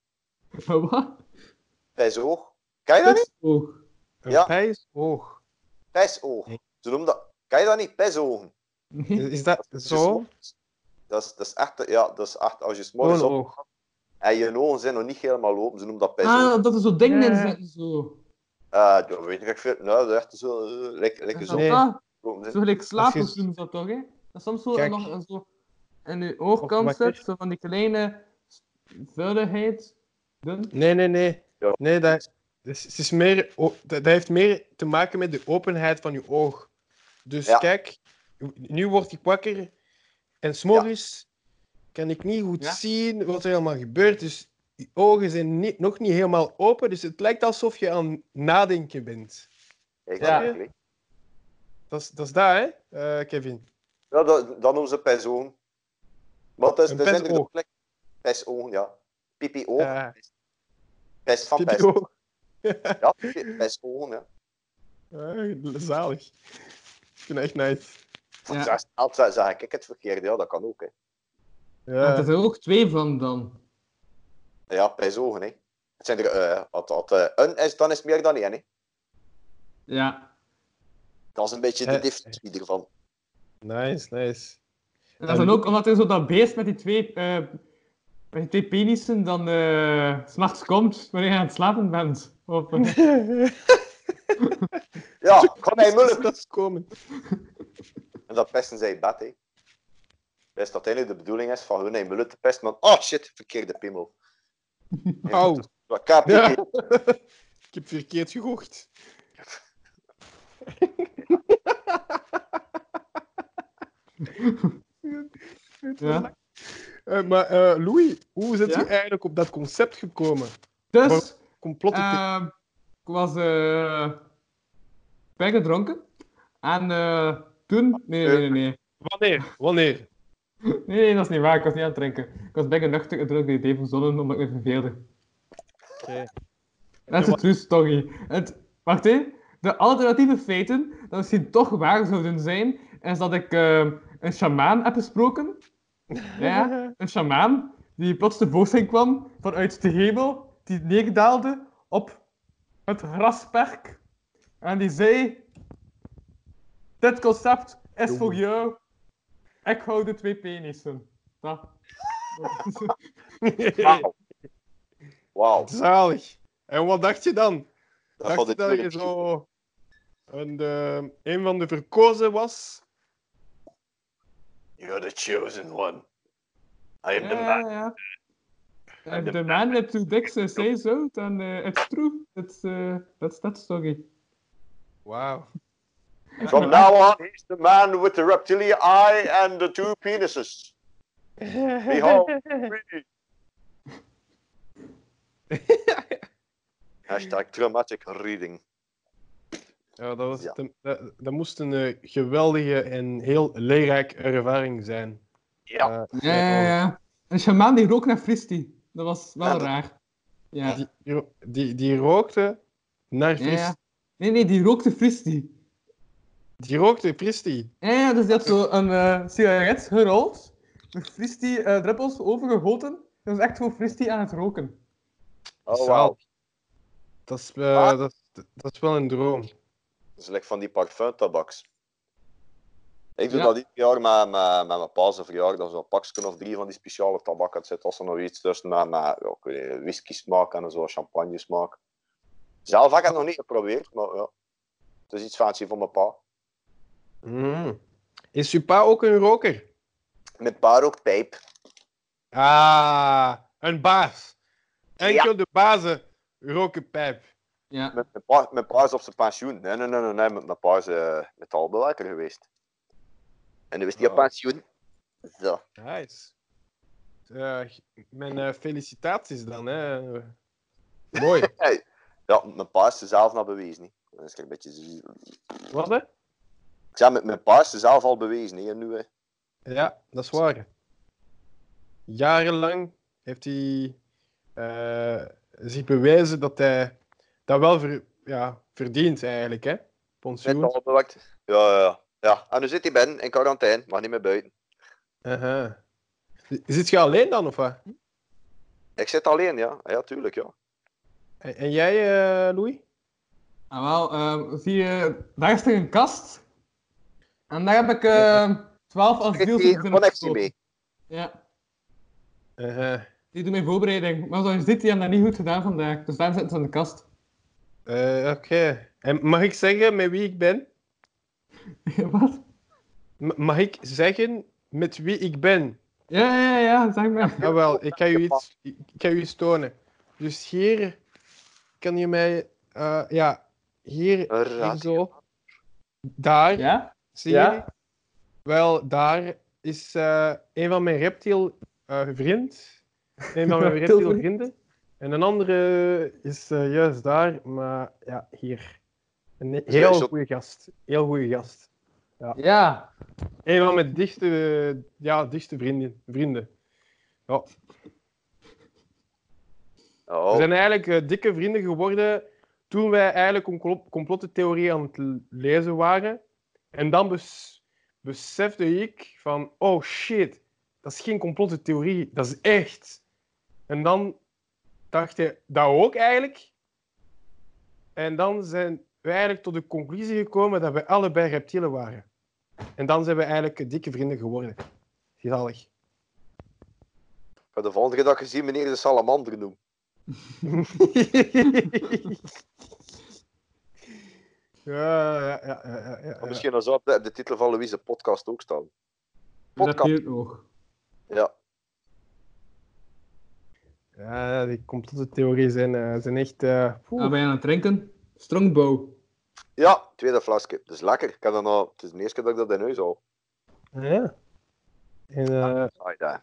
*laughs* Wat? Pisoog? Ken je dat niet? Oog. een ja. pijsoog. Pisoog. Nee. Ze noemen dat... Ken je dat niet? Pisogen. Nee. Is dat zo? Dat is, dat is echt... Ja, dat is echt... Als je 's morgens Gewoon op... oog. En je ogen zijn nog niet helemaal open. Ze noemen dat pisoog. Ah, dat er zo dingen in Ja. zitten. Zo. Eh, dat weet ik veel. Nou, dat is echt zo... eh, Lekker, lekker Is zo. dat Nee. dat? Zo gelijk slapers je- doen ze dat toch, hè? Dat is soms zo Kijk. nog een zo in je oogkant zit, zo van die kleine vuiligheid. Doen. Nee, nee, nee. Ja. Nee, dat, dus, het is meer, dat, dat heeft meer te maken met de openheid van je oog. Dus Ja. kijk, nu word ik wakker en s'morgens kan ik niet goed Ja. zien wat er allemaal gebeurt. Dus je ogen zijn niet, nog niet helemaal open, dus het lijkt alsof je aan het nadenken bent. Exactly. Dat is dat, is dat hè, eh, Kevin? Ja, dat, dat noemen ze pisogen. Maar is, Een het is de plek... Ja. Pipi-oog. Ja. Pis van oog. Ja, pisogen, ja. Ah, zalig. Ik vind het echt nice. Ja. Ja. Altijd zeg ik het verkeerd, ja, dat kan ook. Hè. Ja. Er zijn er ook twee van dan. Ja, pisogen, hè. Het zijn er, eh, wat, wat, eh, een is, dan is het meer dan één, hè. Ja. Dat is een beetje de Eh, definitie ervan. Nice, nice. En dat is dan ook omdat er zo dat beest met die twee, eh, met die twee penissen dan eh, 's s'nachts komt wanneer je aan het slapen bent. Of, *laughs* Ja, ga mij mullen. *laughs* Dat is komen. En dat pesten zij bed, hè. Dat is uiteindelijk de bedoeling is van hun in mullen te pesten, maar oh shit, verkeerde piemel. *laughs* Au. Wat kaap Ja. *laughs* ik? Heb verkeerd gehoord. *laughs* ja. Eh, maar eh, Louis, hoe zit Ja? u eigenlijk op dat concept gekomen? Dus, Complot. ehm, ik was eh bij gedronken. En eh, toen... Nee, nee, nee, nee. Wanneer? Wanneer? *laughs* Nee, dat is niet waar. Ik was niet aan het drinken. Ik was bijna nuchter en toen had ik het idee verzonnen omdat ik me verveelde. Oké. Dat is een true story. Het, wacht even. De alternatieve feiten, dat misschien toch waar zouden zijn, is dat ik eh, een shamaan heb gesproken. *laughs* Ja, een shamaan die plots tevoorschijn kwam vanuit de hemel, die neerdaalde op het grasperk. En die zei: Dit concept is voor jou. Ik hou de twee penissen. Dat. Wauw. Wauw. Zalig. En wat dacht je dan? Dat dacht je dat je zo een, eh, een van de verkozen was? You're the chosen one. I am the man. ja. If the man with two dicks says so, then uh, it's true. It's, uh, that's that story. Wauw. From now on, he's the man with the reptilian eye and the two penises. Behold. *laughs* Hashtag traumatic reading. Ja, dat, was, Ja. Dat, dat, dat moest een eh, geweldige en heel leerrijke ervaring zijn. Ja. Eh, Ja, ja, ja. Een shamaan die rook naar fristie. Dat was wel Ja, dat- raar. Ja. Die, die, die, rookte naar Ja, fris. ja. Nee, nee, die rookte fristie. Die rookte Christy. Ja, ja, dus die had zo een eh, sigaret gerold, met fristie eh druppels overgegoten. Dat is echt gewoon fristie aan het roken. Oh, wauw. Dat is, eh, dat, dat is wel een droom. Dat is lekker van die parfumtabaks. Ik doe Ja. dat ieder jaar met, met, met mijn pa zijn verjaardag. Zo'n pakje of drie van die speciale tabak. Het zit als er nog iets tussen met, met ja, whisky smaak en zo champagne smaak. Zelf heb ik het nog niet geprobeerd, maar ja. Het is iets fancy van mijn pa. Mm. Is uw pa ook een roker? Mijn pa rookt pijp. Ah, een baas. Enkel de bazen roken pijp. Ja. Mijn, pa, mijn pa is op zijn pensioen. Nee, nee, nee, nee. nee. Mijn, pa is eh, metaalbewerker geweest. En nu is hij op Oh. pensioen. Zo. Nice. Eh, mijn eh, felicitaties dan. Hè. Mooi. *laughs* Ja, mijn pa is er zelf naar bewezen. Niet. Dat is een beetje... Wat hè? Ik zeg, met mijn pa is er zelf al bewezen. En nu, hè. Ja, dat is waar. Jarenlang heeft hij eh, zich bewezen dat hij dat wel ver, ja, verdient eigenlijk, hè? Pensioen. Metaalbewerkt. Ja, ja, ja. ja. En nu zit hij binnen, in quarantaine. Mag niet meer buiten. Aha. Zit je alleen dan, of wat? Ik zit alleen, ja. Ja, tuurlijk, ja. En, en jij, eh, Louis? Ah, wel, eh, zie je, daar is er een kast. En daar heb ik eh 12 Ik heb asielzoekers hier in connectie gestoken. mee. Ja, Aha. die doen mijn voorbereiding. Maar zoals je ziet, die hebben dat niet goed gedaan vandaag. Dus daarom zitten ze in de kast. Eh, Oké. En mag ik zeggen met wie ik ben? *laughs* Wat? M- mag ik zeggen met wie ik ben? Ja, ja, ja, zeg maar. Jawel, ik ga u iets, ik ga u iets tonen. Dus hier kan je mij, eh, ja, hier, zo. Daar, Ja? Zie Ja? je? Wel, daar is eh, een van mijn reptiel eh, vriend. Een van mijn *laughs* Reptiel vrienden. En een andere is eh, juist daar, maar ja, hier. Een heel goede gast. Heel goede gast. Ja. Een van mijn dichtste, ja, dichtste vrienden. vrienden. Ja. We Oh, zijn eigenlijk dikke vrienden geworden toen wij eigenlijk een complo- complottheorie aan het lezen waren. En dan bes- besefte ik van, oh shit, dat is geen complottheorie, dat is echt. En dan dacht je, dat ook eigenlijk. En dan zijn we eigenlijk tot de conclusie gekomen dat we allebei reptielen waren. En dan zijn we eigenlijk dikke vrienden geworden. Gezellig. de volgende je ziet, meneer de salamander noemt. *laughs* ja, ja, ja, ja, ja, ja. Misschien als op de, op de titel van Louise podcast ook staan. Dat Podcast. hier ook. Ja. Ja, die complottheorieën zijn, eh, zijn echt... eh, poeh. Gaan wij aan het drinken? Strongbow. ja, tweede flesje. Dat is lekker. Ik heb dat nou, het is de eerste keer dat ik dat in huis hou. Ja. En eh, Ah, ja.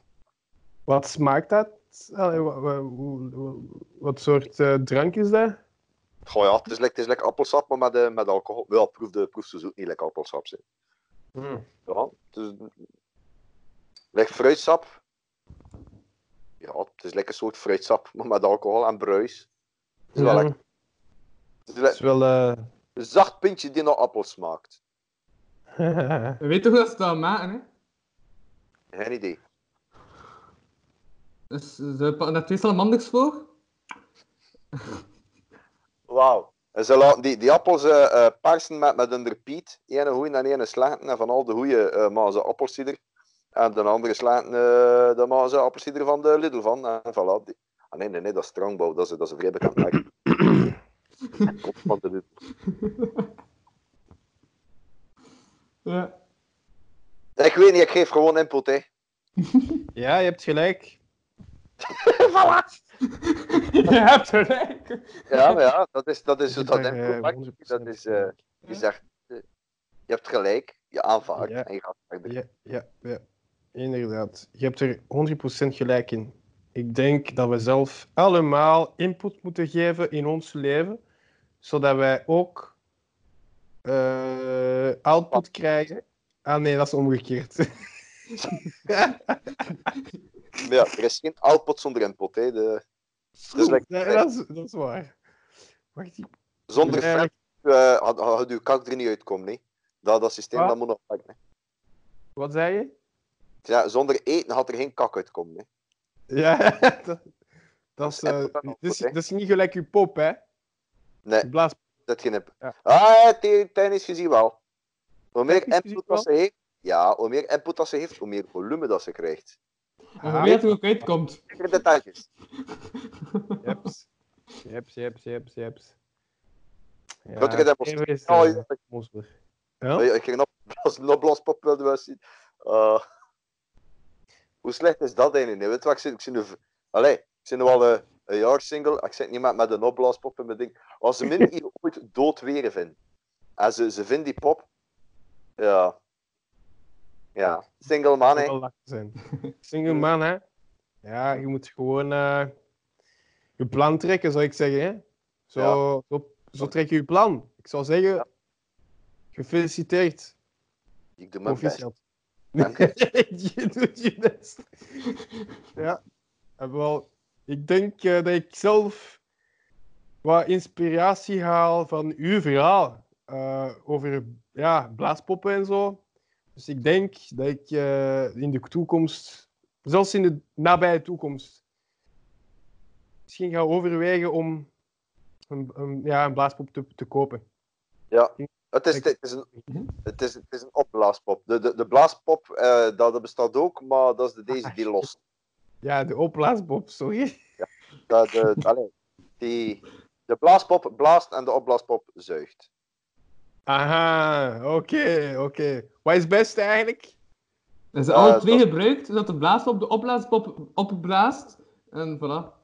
wat smaakt dat? Allee, wa- wa- hoe- hoe- wat soort eh, drank is dat? Goh ja, het is lekker, lekker appelsap, maar met, eh, met alcohol. Wel, proef, de, proef ze zoet niet lekker appelsap zijn. Ja, het is... Lekker fruitsap. Ja, het is lekker een soort fruitsap, *laughs* maar met alcohol en bruis. Het is wel Ja, lekker. Het is Het is le- wel... eh, een zacht pintje die naar appel smaakt. *laughs* We weten toch dat ze dat maken, hè? Geen idee. Dus ze pakken daar twee salamanders voor. Wauw. En ze laten die, die appels eh eh, persen met, met een repeat. Ene goeie en ene slechte. En van al de goeie eh maken ze appelsieder. En de andere slechte, eh daar maken ze appelsieder van de Lidl van. En voilà. Die... Ah, nee, nee, nee, dat is Strongbouw. Dat is, dat is een vrij bekend merk. *coughs* Komt van de Lidl. *laughs* Ja. Ik weet niet, ik geef gewoon input, hè. *laughs* ja, je hebt gelijk. *laughs* *laughs* Je hebt gelijk. Ja, maar ja, dat is, dat is dat eh, werkt. 100% Dat is, eh, je zegt, eh, je hebt gelijk, je aanvaardt Ja. en je gaat verder. Ja, ja, ja. Inderdaad. Je hebt er 100% gelijk in. Ik denk dat we zelf allemaal input moeten geven in ons leven, zodat wij ook eh, output krijgen. Ah nee, dat is omgekeerd. *laughs* *laughs* Maar ja, er is geen output zonder input, hè. De, Dus like- Nee, dat, is, dat is waar. Wacht, ik- zonder eigenlijk- vet eh, had, had uw kak er niet uitkomen, hè. Dat, dat systeem dat moet nog werken. hè. Wat zei je? Ja, zonder eten had er geen kak uitkomen. Hè. Ja, *laughs* dat, dat, is, Dat is eh, dat, is, dat is niet gelijk je pop, hè? Nee, blaas... dat geen heb. Ja. Ah, technisch gezien wel. Hoe meer input dat ze heeft, ja, hoe meer input dat ze heeft, hoe meer volume dat ze krijgt. Hoe weet je ook uitkomt. Zeker detailjes. Jeps. Jeps, jeps, jeps, jeps. Ja, er Theo is, Oh, eh, ja. Ja, Ik ging nog *laughs* een opblaspop wilde wel zien. Uh, hoe slecht is dat eigenlijk? Nee, weet je wat ik zie? Ik zie nu... Allee, ik zie nu al een, een jaar single. Ik zit niet met, met een opblaspop in mijn ding. Als ze min *laughs* hier ooit dood weer vinden. En ze, ze vinden die pop. Ja. Ja, single man, hè. zijn. *laughs* Single man, hè? Ja, je moet gewoon eh, je plan trekken, zou ik zeggen. Hè? Zo, zo, zo trek je je plan. Ik zou zeggen, Ja. gefeliciteerd. Ik doe mijn best. Dank *laughs* je doet je best. Ja, en wel, ik denk eh, dat ik zelf wat inspiratie haal van uw verhaal eh, over ja, blaaspoppen en zo. Dus ik denk dat ik eh, in de toekomst, zelfs in de nabije toekomst, misschien ga overwegen om een, een, ja, een blaaspop te, te kopen. Ja, het is, het is, een, Mhm. het is, het is een opblaaspop. De, de, de blaaspop, eh, dat, bestaat ook, maar dat is de, deze die los. *laughs* Ja, de opblaaspop, sorry. Dat, de, *laughs* allee, die, de blaaspop blaast en de opblaaspop zuigt. Aha, oké, oké. Wat is het beste eigenlijk? En ze Ja, alle dat twee gebruikt, zodat de blaaspop de opblaaspop opblaast. En voilà.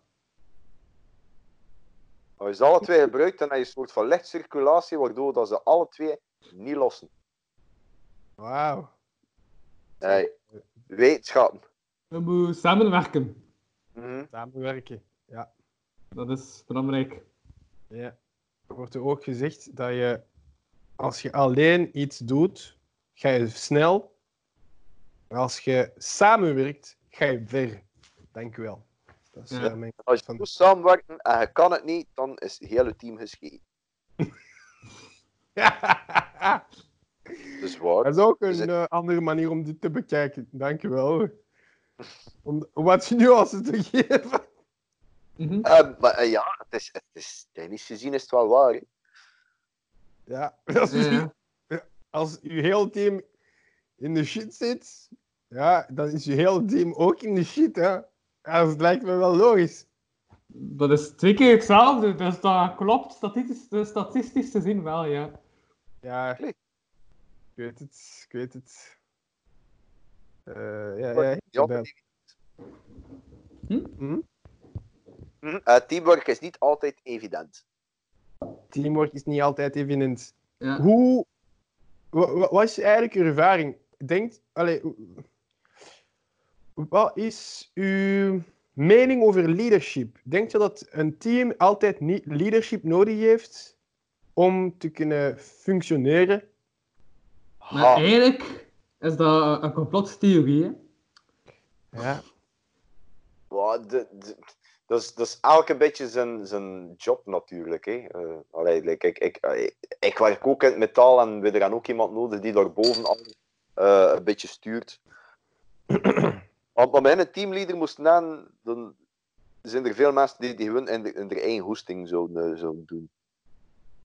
Als je ze alle twee gebruikt, dan heb je een soort van lichtcirculatie, waardoor dat ze alle twee niet lossen. Wauw. Hey, wetenschappen. We moeten samenwerken. Mhm. Samenwerken. Dat is belangrijk. Ja. Er wordt er ook gezegd dat je, als je alleen iets doet, ga je snel. Maar als je samenwerkt, ga je ver. Dank u wel. Dat is Ja. eh, mijn... Als je Van- moet samenwerken en je kan het niet, dan is het hele team gescheiden. *laughs* Dus waar. Dat is ook een het- eh, andere manier om dit te bekijken. Dank u wel. Om wat je nu als te *laughs* geven. Mhm. Eh, maar eh, ja, het is, het is, technisch gezien is het wel waar. hè. *laughs* Ja, als, Ja. u- als uw heel team in de shit zit, ja, dan is je hele team ook in de shit. Hè? Ja, dat lijkt me wel logisch. Dat is twee keer hetzelfde, dus dat klopt statistisch, statistisch te zien wel, ja. Ja, ik weet het, ik weet het. Eh, ja, Ja, ja. Hm? Hm? Mhm. Eh, teamwork is niet altijd evident. Teamwork is niet altijd evident. ja. Hoe, wa- wa- wat is eigenlijk uw ervaring? Denkt, allee, hoe- wat is uw mening over leadership? Denkt je dat een team altijd niet leadership nodig heeft om te kunnen functioneren? Maar eigenlijk is dat een complottheorie, hè. Ja. Wow, de- de- dat, is, dat is elke beetje zijn, zijn job natuurlijk. Hè. Eh, allee, like, ik, ik, ik, ik werk ook in het metaal en we hebben ook iemand nodig die daarboven al eh, een beetje stuurt. *clears throat* Want maar mijn teamleader moest na, dan zijn er veel mensen die, die gewoon in, de, in hun eigen hoesting zouden, eh, zouden doen.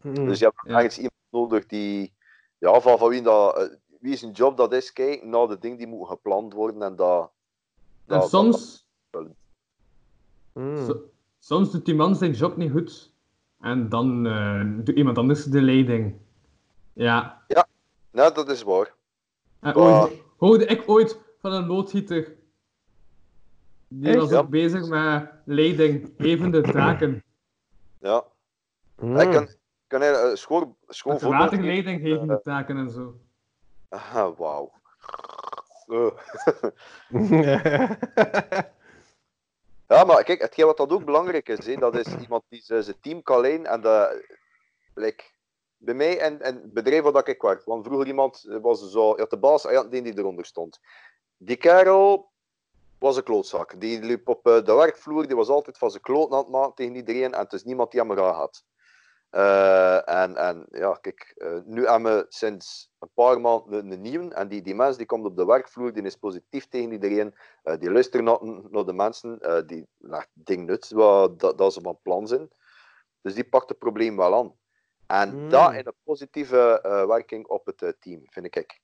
Hm. Dus je hebt Ja. ergens iemand nodig die, ja, van, van wie, dat, eh, wie zijn job dat is, kijken naar de dingen die moeten gepland worden en dat. En dat- soms, Hm. so- soms doet die man zijn job niet goed. En dan eh, doet iemand anders de leiding. Ja. Ja, dat is waar. En ooit hoorde ik ooit van een loodgieter. Die Echt? was Ja. ook bezig met leiding, gevende taken. Ja. Hm. Ik kan, kan hij voorbeeld water geven? leiding, gevende taken en zo. Ah, wauw. *laughs* *laughs* *laughs* Eh. Ja, maar kijk, hetgeen wat dat ook belangrijk is, hè, dat is iemand die zijn team kan leiden en dat, like, bij mij en, en het bedrijf waar ik werk, want vroeger iemand was zo, had de baas had die die eronder stond. Die kerel was een klootzak. Die liep op eh, de werkvloer, die was altijd van zijn kloot aan het maken tegen iedereen en het is niemand die hem graag had. Eh, en, en ja, kijk, eh, nu hebben we sinds een paar maanden een, een nieuwe. En die, die mens die komt op de werkvloer, die is positief tegen iedereen. Eh, die luistert naar, naar de mensen, eh, die legt ding nut wat, dat, dat ze van plan zijn. Dus die pakt het probleem wel aan. En Hmm. dat in een positieve eh, werking op het team, vind ik.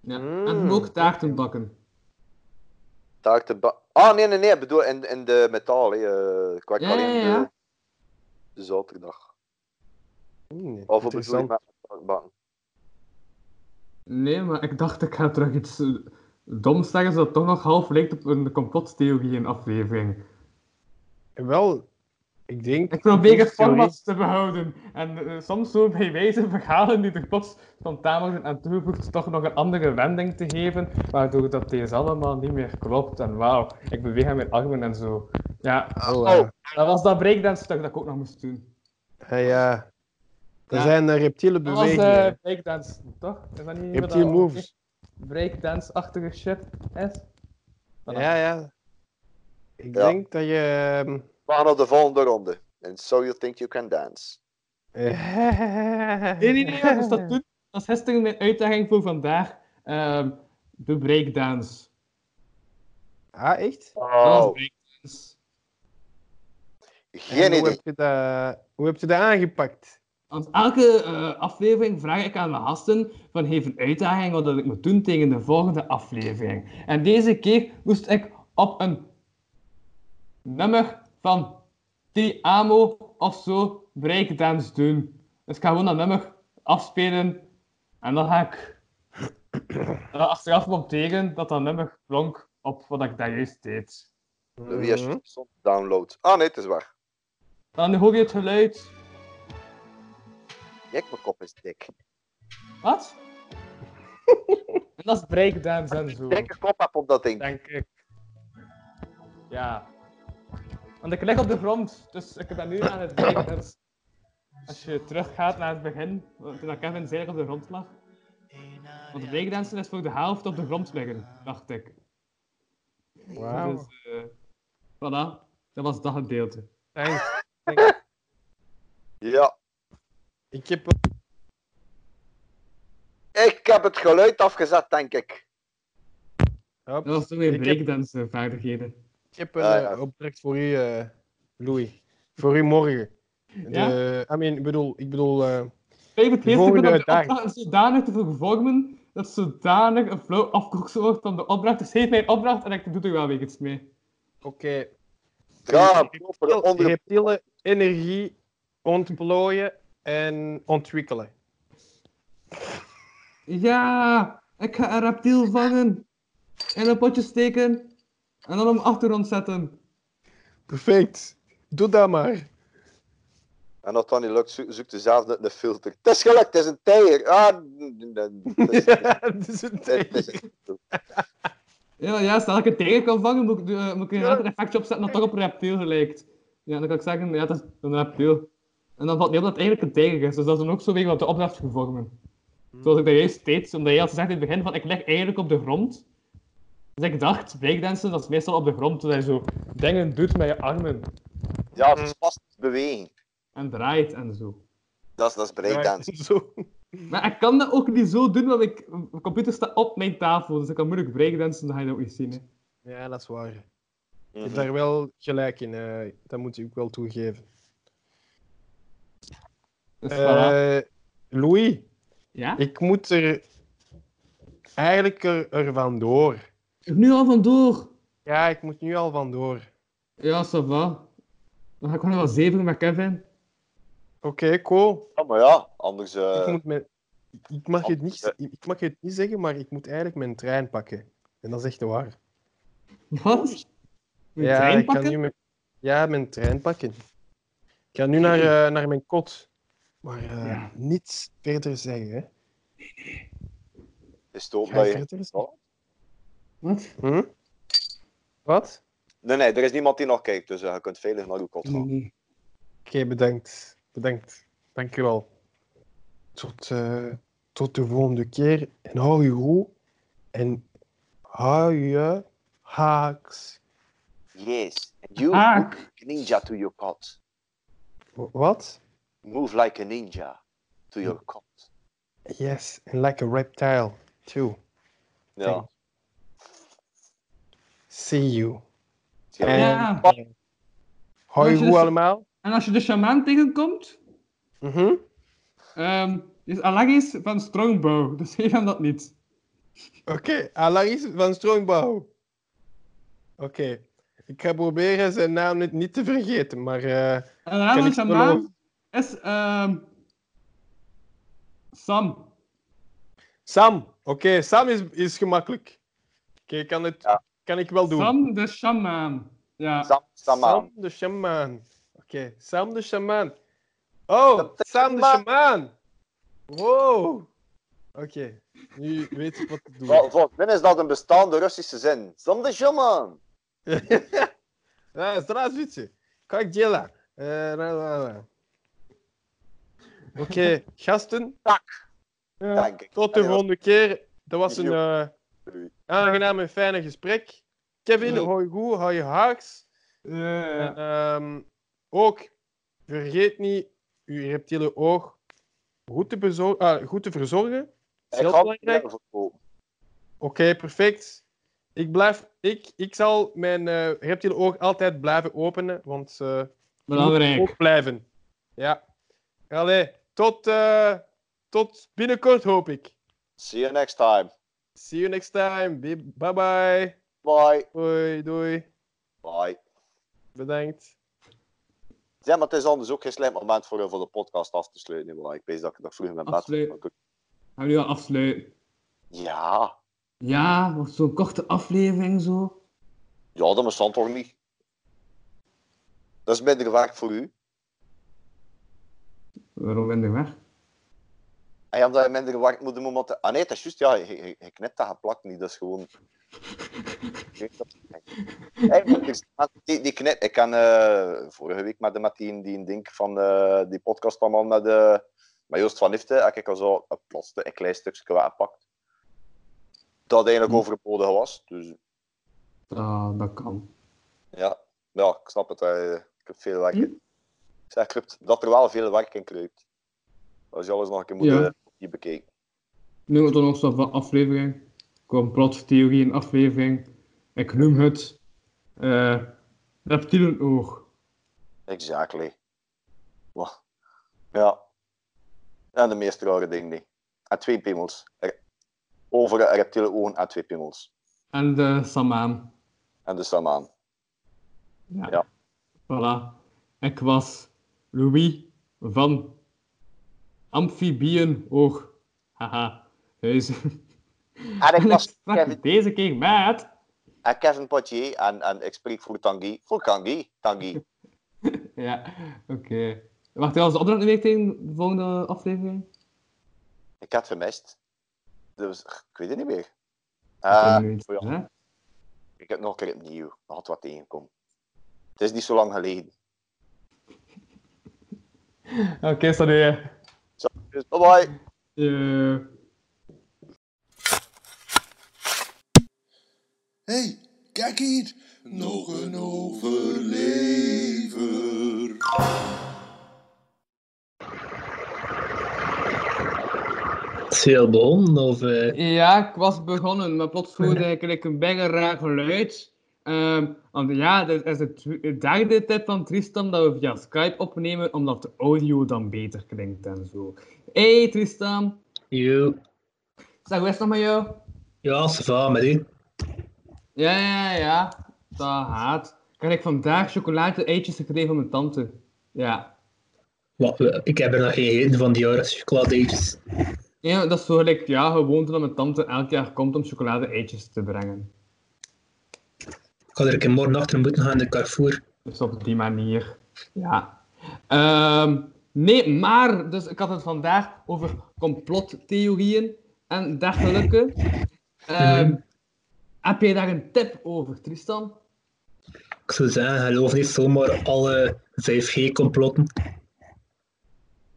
Ja. Mm. En ook taarten bakken. Taarten Ah, nee, nee, nee. Ik bedoel in, in de metaal. Hè. eh, Ik werk Ja, alleen ja, ja. De, de zaterdag. Hmm, Of op bedoel je taartbakken? Nee, maar ik dacht ik ga terug iets doms zeggen, zodat het toch nog half lijkt op een complottheorie in aflevering. Wel, ik denk... Ik probeer het format te behouden. En eh, soms zo bij wijze verhalen die er plots spontaan worden aan toegevoegd, toch nog een andere wending te geven, waardoor dat deze allemaal niet meer klopt. En wauw, ik beweeg aan mijn armen en zo. Ja, Oh, eh, dat was dat breakdance stuk dat ik ook nog moest doen. eh, ja. Dat Ja. zijn reptiele Dat was bewegingen. eh breakdance, toch? Is dat niet wat moves. breakdance-achtige shit is? Voilà. Ja, ja. Ik Ja. denk dat je... ehm, We gaan naar de volgende ronde. And so you think you can dance. eh, *laughs* Nee, nee, nee, dus dat, doet, dat is gisteren mijn uitdaging voor vandaag. Ehm, de breakdance. Ah, echt? Dat was Oh, breakdance. geen En hoe idee. heb je dat, hoe heb je dat aangepakt? Want elke eh, aflevering vraag ik aan mijn gasten van geef een uitdaging wat dat ik moet doen tegen de volgende aflevering. En deze keer moest ik op een nummer van T-Amo of zo breakdance doen. Dus ik ga gewoon dat nummer afspelen en dan ga ik er achteraf monteren dat dat nummer klonk op wat ik daar juist deed. Wie is Mhm. soms download? Ah nee, het is waar. Dan hoor je het geluid. Jek, mijn kop is dik. Wat? *laughs* en dat is breakdance en zo. Dikke kop heb op dat ding. Denk ik. Ja. Want ik lig op de grond, dus ik ben nu aan het breakdance. Als je teruggaat naar het begin, toen Kevin ik op de grond lag. Want de breakdansen is voor de helft op de grond liggen, dacht ik. Wauw. Dus, eh voilà. Dat was dat gedeelte. *laughs* Thanks. Ja. Ik heb... Ik heb het geluid afgezet, denk ik. Hop. Dat was toen weer Ik heb- breakdance vaardigheden. Ik heb een Ah, ja. eh, opdracht voor u, eh, Louis. Voor u morgen. De, I mean, ik bedoel, ik bedoel eh, 45 volgende zodanig te vervormen dat zodanig een flow afkoksel wordt van de opdracht. Dus geef mij een opdracht en ik doe er wel weer iets mee. oké. Ja, proper onder reptiele energie ontplooien en ontwikkelen. Ja, ik ga een reptiel vangen. In een potje steken. En dan om achtergrond zetten. Perfect. Doe dat maar. En als dat niet lukt, zo- zoekt ze zelf net een filter. Het is gelukt, het is een tijger. Ah, *laughs* het is- Het is een tijger. Ja, ja, stel dat ik een tijger kan vangen, moet ik, moet ik een ander effectje opzetten dat toch op een reptiel gelijkt. Ja, dan kan ik zeggen, ja, dat is een reptiel. En dan valt niet op dat het eigenlijk een tijger is. Dus dat is dan ook zo weer wat de opdracht vervormen. Zoals ik dat juist deed, omdat je had gezegd in het begin van, ik lig eigenlijk op de grond. Dus ik dacht, breakdansen, dat is meestal op de grond, terwijl je zo dingen doet met je armen. Ja, het is vast beweging. En draait en zo. Dat is, dat is breakdance. Zo. *laughs* Maar ik kan dat ook niet zo doen, want ik, mijn computer staat op mijn tafel, dus ik kan moeilijk breakdansen, dat ga je ook niet zien. Hè. Ja, dat is waar. Je Mhm. hebt daar wel gelijk in. eh, dat moet ik ook wel toegeven. Eh, Louis, Ja? ik moet er eigenlijk er, er vandoor. Nu al vandoor. Ja, ik moet nu al vandoor. Ja, ça va. Dan ga ik gewoon wel zeven met Kevin. Oké, cool. Ja, maar ja, anders... eh, Ik, moet mijn, ik, mag het niet, ik mag het niet zeggen, maar ik moet eigenlijk mijn trein pakken. En dat is echt waar. Wat? Je ja, trein ik pakken? Kan nu mijn, ja, mijn trein pakken. Ik ga nu naar, eh, naar mijn kot. Maar eh, Ja. niets verder zeggen, hè. is het ook dat je? Wat? Hm? Wat? Nee, nee, er is niemand die nog kijkt, dus eh, je kunt veilig naar uw kot Nee, gaan. nee. Oké, bedankt. Bedankt. Dank je wel. Tot, eh, tot de volgende keer. En hou je goed. En hou je haaks. Yes. And you Haak. ninja to your pot. Wa- Wat? Move like a ninja to your cot. Yes, and like a reptile, too. Ja. See you. Ja. En- Ja. Hoi Als je goed dus- allemaal. En als je de shamaan tegenkomt, Mhm. ehm is Alagis van Strongbow, *laughs* dus geef hem dat niet. Oké, Alaris van Strongbouw. Oké, ik ga proberen zijn naam niet, niet te vergeten, maar... eh, En ik beloven? is ehm Sam. Sam. Oké, Sam is, is gemakkelijk. Oké, kan, het, Ja. kan ik wel doen. Sam de shamaan. Ja. Sam, Samaan. Sam de shamaan. Oké, Sam de shamaan. Oh, Dat is Sam de shamaan. shamaan. Wow. Oké, nu weet ik wat te doen. Vol- Volgens mij is dat een bestaande Russische zin. Sam de shaman. *laughs* Ja, здравствуйте. Как дела? Eh, Oké, gasten. Ja, Dank ik. tot de Ja, volgende keer. Dat was een Jo. eh, aangenaam en fijne gesprek. Kevin, Ja. hoi goed, hou je haaks. Ja. En, ehm, ook, vergeet niet uw reptiele oog goed te, ah, goed te verzorgen. Dat is heel belangrijk. Oké, perfect. Ik, blijf, ik, ik zal mijn eh reptiele oog altijd blijven openen, want eh moet Belangrijk. ook blijven. Ja. Allee, tot, eh, tot binnenkort hoop ik. See you next time. See you next time. Bye bye. Bye. Doei, doei. Bye. Bedankt. Ja, maar het is anders ook geen slecht moment voor, voor de podcast af te sluiten. Maar ik weet dat ik nog vroeger mijn bed Afsluiten. moet. Gaan we nu al afsluiten? Ja. Ja, wordt zo'n korte aflevering zo. Ja, dat bestond toch niet? Dat is minder werk voor u. Waarom je weg? En ja, omdat je minder werk moet doen. Omdat... Ah nee, dat is juist. Ja, je, je, je knipt dat, je plakt niet. Dat is gewoon... *laughs* Die, die knip. Ik kan eh, vorige week met, met die, die ding van eh, die podcast van man met, eh met Joost van Nifte, heb ik al zo een plotste, een klein stukje weggepakt. Dat eigenlijk Hm. overbodig was. Dus Ah, dat kan. ja, ja ik snap het. ik heb veel werk Hm. Zeg klopt, dat er wel veel werk in kruipt. Als je alles nog een keer moet Ja. opnieuw bekijken. Nu wordt er nog zo'n aflevering. Complottheorie in aflevering. Ik noem het eh reptielenoog. Exactly. Wah. Ja. En de meest rare dingen. die. En twee piemels. Er- Over een reptiele ogen en twee piemels. En de samaan. En de samaan. Ja. Ja. Voilà. Ik was Louis van Amfibieenoog. Haha. Huis. En ik En ik was Kevin, deze keer met... en Kevin Potier en, en ik spreek voor Tanguy. Voor Tanguy. Tanguy. *laughs* Ja, oké. Wacht, was de opdracht nu weer tegen de volgende aflevering? Ik had gemist. Dus, ik weet het niet meer. Niet, oh ja. hè? ik heb nog een keer opnieuw. Nog wat tegenkomen. Het is niet zo lang geleden. Oké, salut. Bye bye. Eh, hey, kijk hier. Nog een overlever. Al begonnen? Of, eh, Ja, ik was begonnen, maar plots hoorde ik een bijna raar geluid. Ehm, want ja, dit is het derde tip van Tristan dat we via Skype opnemen, omdat de audio dan beter klinkt en zo. Hey Tristan, yo. zeg hoe is het nog met jou? Ja, ça met u? Ja, ja, ja, dat haat. Kan ik vandaag chocolade-eitjes gekregen van mijn tante? Ja. Wat, ik heb er nog geen gegeten van die jaren chocoladeetjes. ja, dat is zo gelijk, ja, gewoonte dat mijn tante elk jaar komt om chocolade-eitjes te brengen. Ik ga er een keer morgen achter moeten gaan in de Carrefour. Dus op die manier. Ja. Ehm, nee, maar, dus ik had het vandaag over complottheorieën en dergelijke. Ehm, Heb jij daar een tip over, Tristan? Ik zou zeggen, geloof niet zomaar alle 5G-complotten.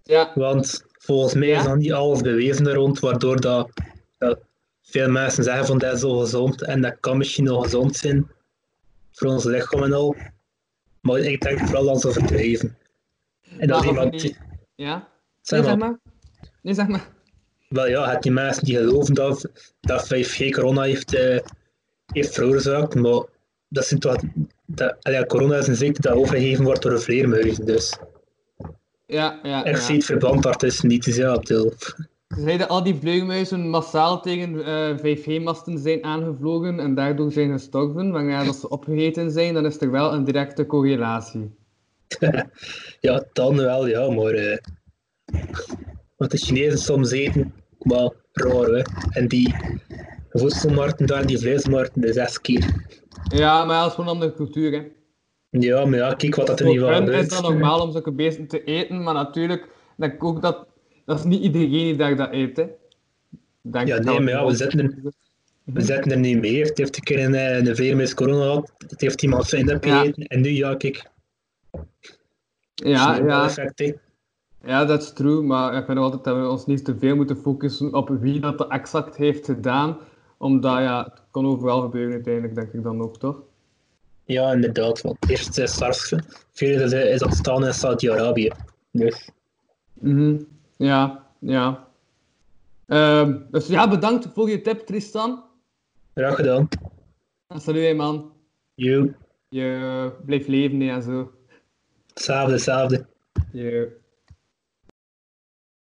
Ja. Want volgens mij Ja? is dan niet alles bewezen daar rond, waardoor dat, dat veel mensen zeggen van dat is zo gezond en dat kan misschien nog gezond zijn voor ons lichaam en al. Maar ik denk vooral dat ze overdrijven. En Maar van iemand, die- Ja? Zeg nee, zeg maar. maar. Nee, zeg maar. Wel ja, het die mensen die geloven dat, dat 5G corona heeft, eh, heeft veroorzaakt, maar dat zijn toch... Dat, allee, corona is een ziekte dat overgegeven wordt door een vleermuis, dus Ja, ja, ik ja. zie het verband daartussen niet, dus ja, ik bedoel, Ze zeiden al die vleugmuizen massaal tegen eh 5G-masten zijn aangevlogen en daardoor zijn gestorven. Wanneer dat ze opgegeten zijn, dan is er wel een directe correlatie. *laughs* ja, dan wel, ja, maar... eh, wat de Chinezen soms eten, maar raar, hè. En die voedselmarkten daar, die vleesmarkten, dat is zes keer. Ja, maar dat is gewoon een andere cultuur, hè. Ja, maar ja, kijk wat dat er niet van is gebeurt. dat normaal om zulke beesten te eten, maar natuurlijk denk ik ook dat... Dat is niet iedereen die daar dat eet, hè. Denk Ja, nee, dat maar ja, we zitten er, we er niet mee. Het heeft een keer een, eh, een vleermuis corona gehad, het heeft iemand zijn opgegeten, en nu, ja, kijk, Ja, ja. effect, hè. Ja, dat is true, maar ik vind altijd dat we ons niet te veel moeten focussen op wie dat exact heeft gedaan, omdat ja, het kan overal gebeuren uiteindelijk, denk ik dan ook, toch? Ja, inderdaad. Want eerst is SARS, veel is, is ontstaan in Saudi-Arabië. Dus, Mhm. Ja, ja. Ehm, dus ja, bedankt voor je tip, Tristan. graag gedaan. Salut, man. Jo, Je blijft leven hè, en zo. hetzelfde, hetzelfde. Je...